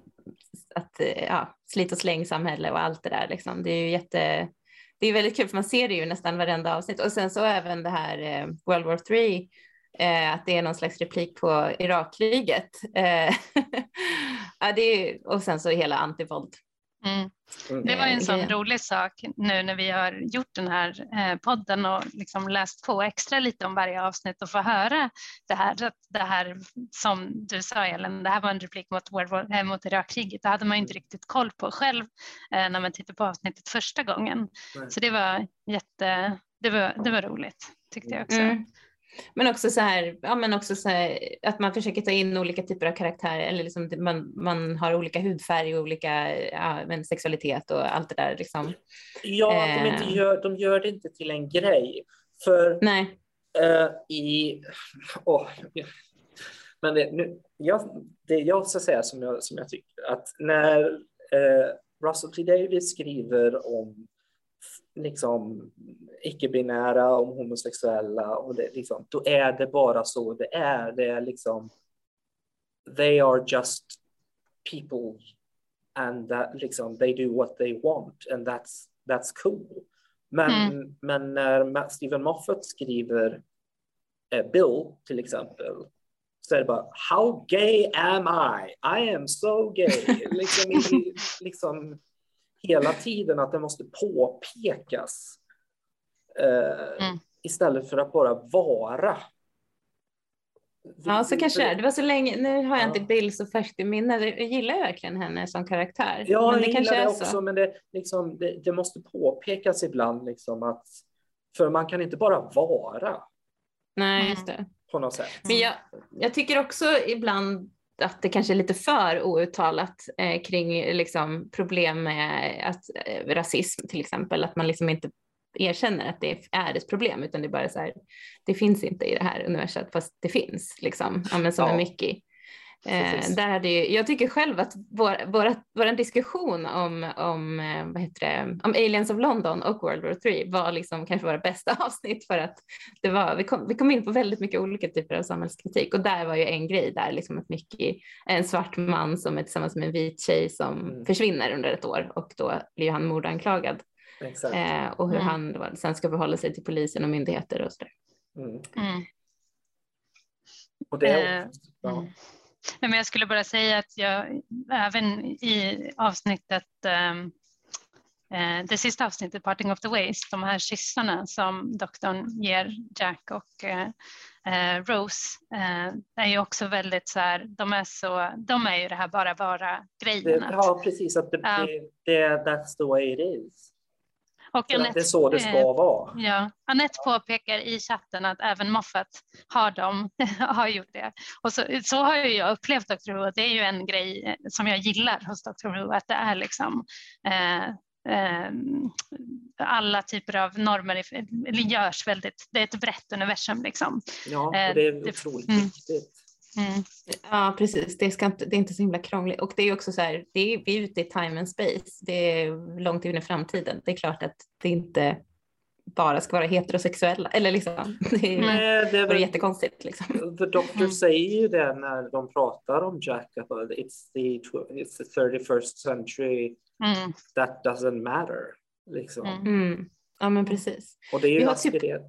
att ja, slit och släng samhälle och allt det där. Liksom. Det är ju jätte det är väldigt kul för man ser det ju nästan varenda avsnitt och sen så även det här eh, World War 3 eh, att det är någon slags replik på Irakkriget. Eh, *laughs* ja, det är, och sen så hela antivåld. Mm. Det var en sån yeah. rolig sak nu när vi har gjort den här eh, podden och liksom läst på extra lite om varje avsnitt och få höra det här, det här som du sa Ellen, det här var en replik mot, äh, mot Irakkriget. Det hade man inte riktigt koll på själv eh, när man tittade på avsnittet första gången. Så det var jätte, det var, det var roligt tyckte jag också. Mm. Men också så här, ja, men också så här, att man försöker ta in olika typer av karaktärer eller liksom man, man har olika hudfärg och olika ja, men sexualitet och allt det där. Liksom. Ja, eh. de, inte eh. gör, de gör det inte till en grej. För Nej. Uh, i... Oh, men det, nu, jag, det jag ska säga som jag, som jag tycker att när uh, Russell T Davis skriver om liksom icke-binära, om homosexuella och det, liksom, då är det bara så det är. Det är liksom they are just people and that liksom they do what they want and that's that's cool. Men, mm. men när Stephen Moffat skriver eh, Bill till exempel så är det bara how gay am I? I am so gay. *laughs* liksom, liksom hela tiden att det måste påpekas eh, mm. istället för att bara vara. Ja, så kanske det är. Det var så länge, nu har jag inte Bill så färskt i minne. Jag gillar verkligen henne som karaktär. Ja, men det jag gillar det också, så. men det, liksom, det, det, måste påpekas ibland liksom att, för man kan inte bara vara. Nej, just det. På något sätt. Men jag, jag tycker också ibland att det kanske är lite för outtalat eh, kring liksom, problem med att, eh, rasism till exempel, att man liksom inte erkänner att det är ett problem utan det är bara så här, det finns inte i det här universet fast det finns liksom, ja, men som ja. en Mickey. Eh, där hade ju, jag tycker själv att vår, vår, vår diskussion om, om, eh, vad heter det, om Aliens of London och World War 3 var liksom kanske våra bästa *laughs* avsnitt för att det var, vi, kom, vi kom in på väldigt mycket olika typer av samhällskritik och där var ju en grej där liksom att Mickey är en svart man som är tillsammans med en vit tjej som mm. försvinner under ett år och då blir han mordanklagad. Eh, och hur mm. han då, sen ska förhålla sig till polisen och myndigheter och sådär. Mm. mm. Och det är, eh, ja. Mm. Men jag skulle bara säga att jag även i avsnittet eh, det sista avsnittet, Parting of the Ways, de här kyssarna som doktorn ger Jack och eh, eh Rose eh, är ju också väldigt så här, de är så, de är ju det här bara vara-grejen. Ja, precis, att det, det, det, that's the way it is. Och Annette, det är så det ska eh, vara. Ja. Annette påpekar i chatten att även Moffat har, dem, *laughs* har gjort det. Och så, så har jag upplevt Dr. Who det är ju en grej eh, som jag gillar hos Dr. Who att det är liksom eh, eh, alla typer av normer görs väldigt, det är ett brett universum liksom. Ja, och det är otroligt mm. viktigt. Mm. Ja, precis. Det, ska inte, det är inte så himla krångligt. Och det är också så här, det är, vi är ute i time and space. Det är långt in i framtiden. Det är klart att det inte bara ska vara heterosexuella. Eller liksom, *laughs* det, Nej, det är vore väl, jättekonstigt. Liksom. The Doctor Mm. säger ju det när de pratar om Jack, it's the, it's the 31st century, Mm. that doesn't matter. Liksom. Mm. Mm. Ja men precis. Och det är ju Vi har typ- det.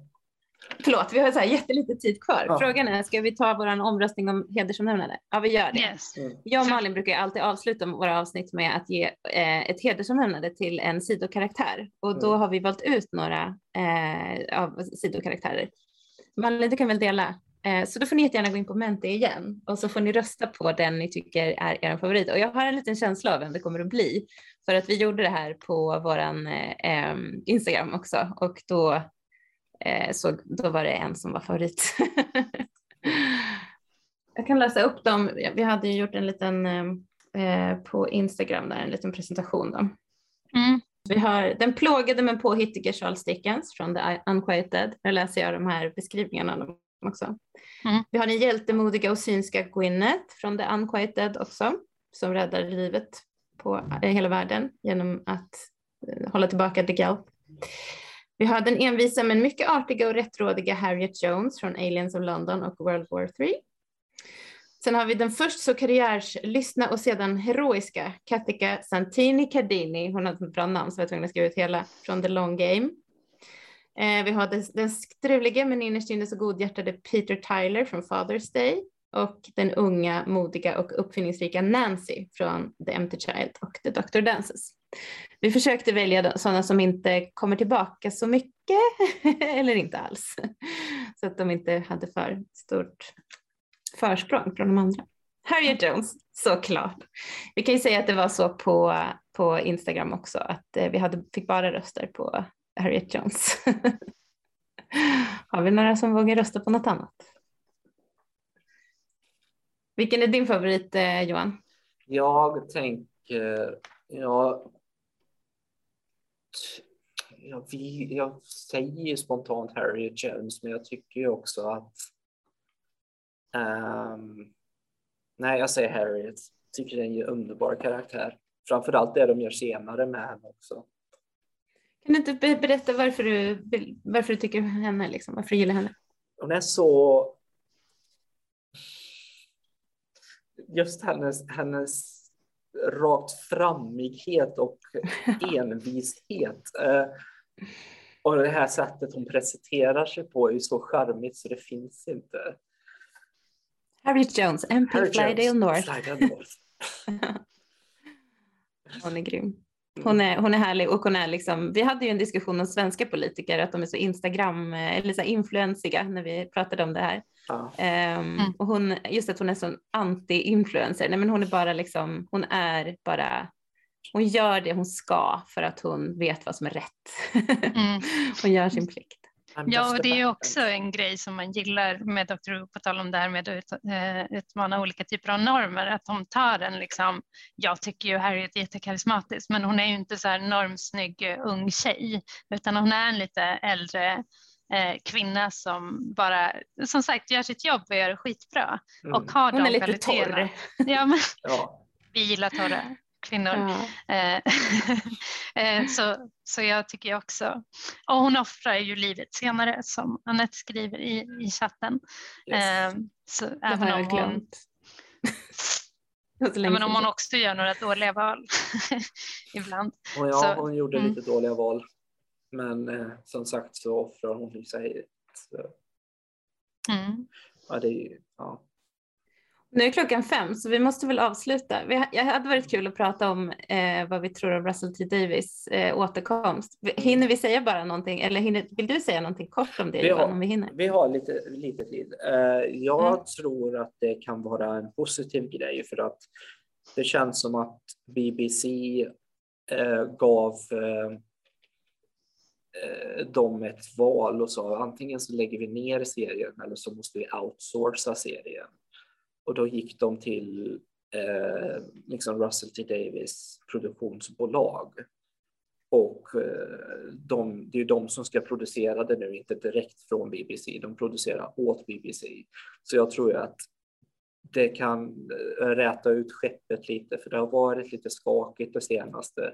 Förlåt, vi har så här jättelite tid kvar. Ja. Frågan är, ska vi ta vår omröstning om hedersomnämnande? Ja, vi gör det. Yes. Jag och Malin brukar alltid avsluta våra avsnitt med att ge eh, ett hedersomnämnande till en sidokaraktär. Och då Mm. har vi valt ut några eh, av sidokaraktärer. Malin, du kan väl dela? Eh, så då får ni jättegärna gå in på Menti igen och så får ni rösta på den ni tycker är er favorit. Och jag har en liten känsla av vem det kommer att bli. För att vi gjorde det här på våran eh, em, Instagram också och då, eh, så, då var det en som var favorit. *laughs* Jag kan läsa upp dem. Vi hade ju gjort en liten eh, på Instagram där, en liten presentation. Då. Mm. Vi har den plågade men påhittige Charles Dickens från The Unquieted. Nu läser jag de här beskrivningarna av dem också. Mm. Vi har den hjältemodiga och synska Gwyneth från The Unquieted också, som räddar livet på eh, hela världen genom att eh, hålla tillbaka The Gelp. Vi har den envisa men mycket artiga och rättrådiga Harriet Jones från Aliens of London och World War 3. Sen har vi den först så karriärslystna och sedan heroiska Katika Santini Cardini, hon har ett bra namn så jag var tvungen att skriva ut hela, från The Long Game. Eh, vi har den, den strulige men innerst inne så godhjärtade Peter Tyler från Father's Day och den unga, modiga och uppfinningsrika Nancy från The Empty Child och The Doctor Dances. Vi försökte välja sådana som inte kommer tillbaka så mycket *laughs* eller inte alls. Så att de inte hade för stort försprång från de andra. Harriet Jones, såklart. Vi kan ju säga att det var så på, på Instagram också, att eh, vi hade, fick bara röster på Harriet Jones. *laughs* Har vi några som vågar rösta på något annat? Vilken är din favorit eh, Johan? Jag tänker, ja, ja vi, jag säger ju spontant Harriet Jones, men jag tycker ju också att ehm, nej, jag säger Harriet. Tycker det är en underbar karaktär. Framförallt det de gör senare med henne också. Kan du inte be- berätta varför du, vill- varför du tycker henne, liksom, varför du gillar henne? Hon är så... Just hennes, hennes rakt frammighet och *laughs* envishet. Eh, och det här sättet hon presenterar sig på är ju så charmigt så det finns inte. Harriet Jones, MP Harry Flydale Jones, North. Flydale North. *laughs* Hon är grym. Hon är, hon är härlig och hon är liksom, vi hade ju en diskussion om svenska politiker, att de är så Instagram eller så influensiga när vi pratade om det här. Ja. Ehm, Mm. Och hon, just att hon är sån anti-influencer, nej men hon är bara liksom, hon är bara, hon gör det hon ska för att hon vet vad som är rätt. Mm. *laughs* hon gör sin plikt. Ja, och det är ju också en grej som man gillar med Dr. Who, på tal om det här med att eh, utmana olika typer av normer, att de tar en liksom, jag tycker ju Harriet är jättekarismatisk, men hon är ju inte så här normsnygg eh, ung tjej, utan hon är en lite äldre eh, kvinna som bara, som sagt, gör sitt jobb och gör det skitbra Mm. och har Hon är de lite kvaliteterna. torr. *laughs* Ja, men Ja. vi gillar torra kvinnor. Ja. Eh, *laughs* eh, så, så jag tycker jag också. Och hon offrar ju livet senare som Anette skriver i, i chatten. Yes. Eh, så Det även har om, jag hon, glömt. *laughs* Länge även om hon också gör några dåliga val ibland. Och ja, Så- hon gjorde mm. lite dåliga val. Men eh, som sagt så offrar hon sig. Så, Mm. ja, det är ju, ja. Nu är klockan fem så vi måste väl avsluta. Vi, jag hade varit kul att prata om eh, vad vi tror om Russell T Davis eh, återkomst. Vi- Hinner vi säga bara någonting eller hinner, vill du säga någonting kort om det Vi har- om vi hinner? Vi har lite, lite tid. Eh, jag Mm. tror att det kan vara en positiv grej för att det känns som att BBC eh, gav eh, Eh, dem ett val och sa antingen så lägger vi ner serien eller så måste vi outsourca serien. Och då gick de till eh, liksom Russell T Davis produktionsbolag. Och eh, de, det är de som ska producera det nu, inte direkt från BBC. De producerar åt BBC. Så jag tror ju att det kan eh, räta ut skeppet lite, för det har varit lite skakigt det senaste.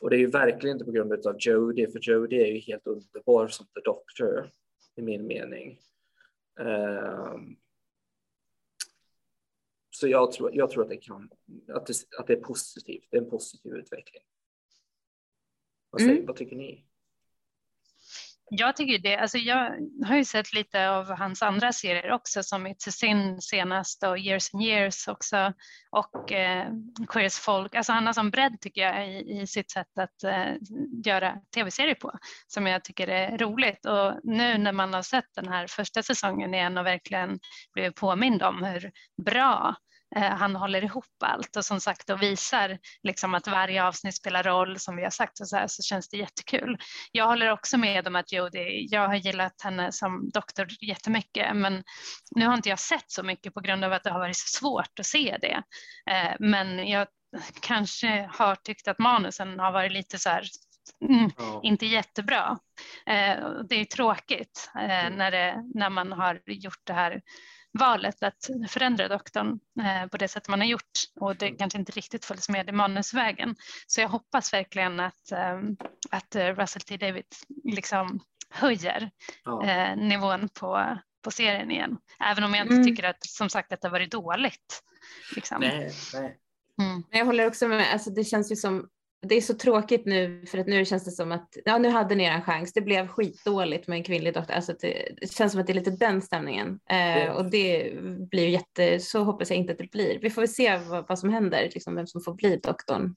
Och det är ju verkligen inte på grund av Jodie, för Jodie är ju helt underbar som The Doctor i min mening. Um, så jag tror, jag tror att, det kan, att, det, att det är positivt, det är en positiv utveckling. Vad, säger, mm. vad tycker ni? Jag tycker det. Alltså jag har ju sett lite av hans andra serier också som It's a Sin senast och Years and Years också och eh, Queers Folk. Alltså han har som bredd tycker jag i, i sitt sätt att eh, göra tv-serier på som jag tycker är roligt och nu när man har sett den här första säsongen igen och verkligen blivit påmind om hur bra han håller ihop allt och som sagt och visar liksom att varje avsnitt spelar roll som vi har sagt och så här så känns det jättekul. Jag håller också med om att Jodie, jag har gillat henne som doktor jättemycket men nu har inte jag sett så mycket på grund av att det har varit så svårt att se det. Eh, men jag kanske har tyckt att manusen har varit lite så här Mm, ja. inte jättebra. Eh, det är tråkigt eh, mm. när, det, när man har gjort det här valet att förändra doktorn eh, på det sätt man har gjort och det kanske inte riktigt följs med i manusvägen. Så jag hoppas verkligen att, eh, att Russell T David liksom höjer ja. eh, nivån på, på serien igen. Även om jag inte mm. tycker att som sagt att det har varit dåligt. Liksom. Nej, nej. Mm. Jag håller också med, alltså det känns ju som det är så tråkigt nu för att nu känns det som att ja, nu hade ni en chans. Det blev skitdåligt med en kvinnlig doktor. Alltså det, det känns som att det är lite den stämningen eh, och det blir jätte. Så hoppas jag inte att det blir. Vi får väl se vad, vad som händer, liksom vem som får bli doktorn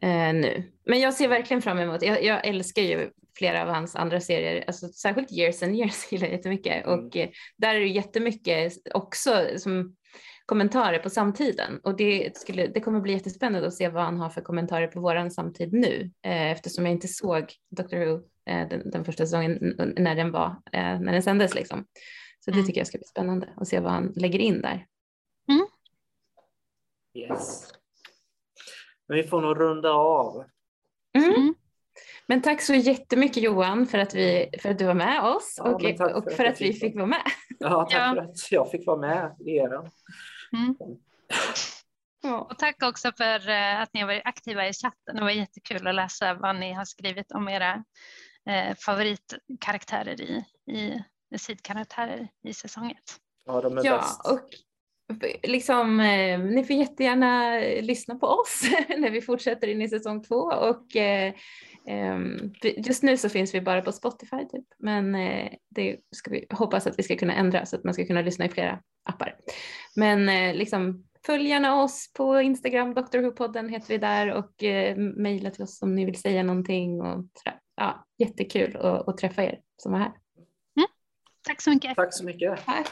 eh, nu. Men jag ser verkligen fram emot. Jag, jag, älskar ju flera av hans andra serier, alltså särskilt Years and Years *laughs* gillar jag jättemycket mm. och eh, där är det jättemycket också som kommentarer på samtiden och det, skulle, det kommer bli jättespännande att se vad han har för kommentarer på våran samtid nu eh, eftersom jag inte såg Doctor Who eh, den, den, första säsongen när den var, eh, när den sändes liksom. Så det mm. tycker jag ska bli spännande att se vad han lägger in där. Mm. Yes. Men vi får nog runda av. Mm. Men tack så jättemycket Johan för att, vi, för att du var med oss ja, och, för, och för att, att vi fick vara med. Ja, tack ja. för att jag fick vara med i er. Mm. Ja. Och tack också för eh, att ni har varit aktiva i chatten. Det var jättekul att läsa vad ni har skrivit om era eh, favoritkaraktärer i, i sidkaraktärer i säsong. Ja, de är ja, bäst. Och liksom, eh, ni får jättegärna lyssna på oss *laughs* när vi fortsätter in i säsong två och eh, just nu så finns vi bara på Spotify typ, men eh, det ska vi hoppas att vi ska kunna ändra så att man ska kunna lyssna i flera appar. Men eh, liksom följ gärna oss på Instagram, Dr. Who-podden heter vi där och eh, mejla till oss om ni vill säga någonting och ja, jättekul att, att träffa er som var här. Mm. Tack så mycket. Tack så mycket. Tack.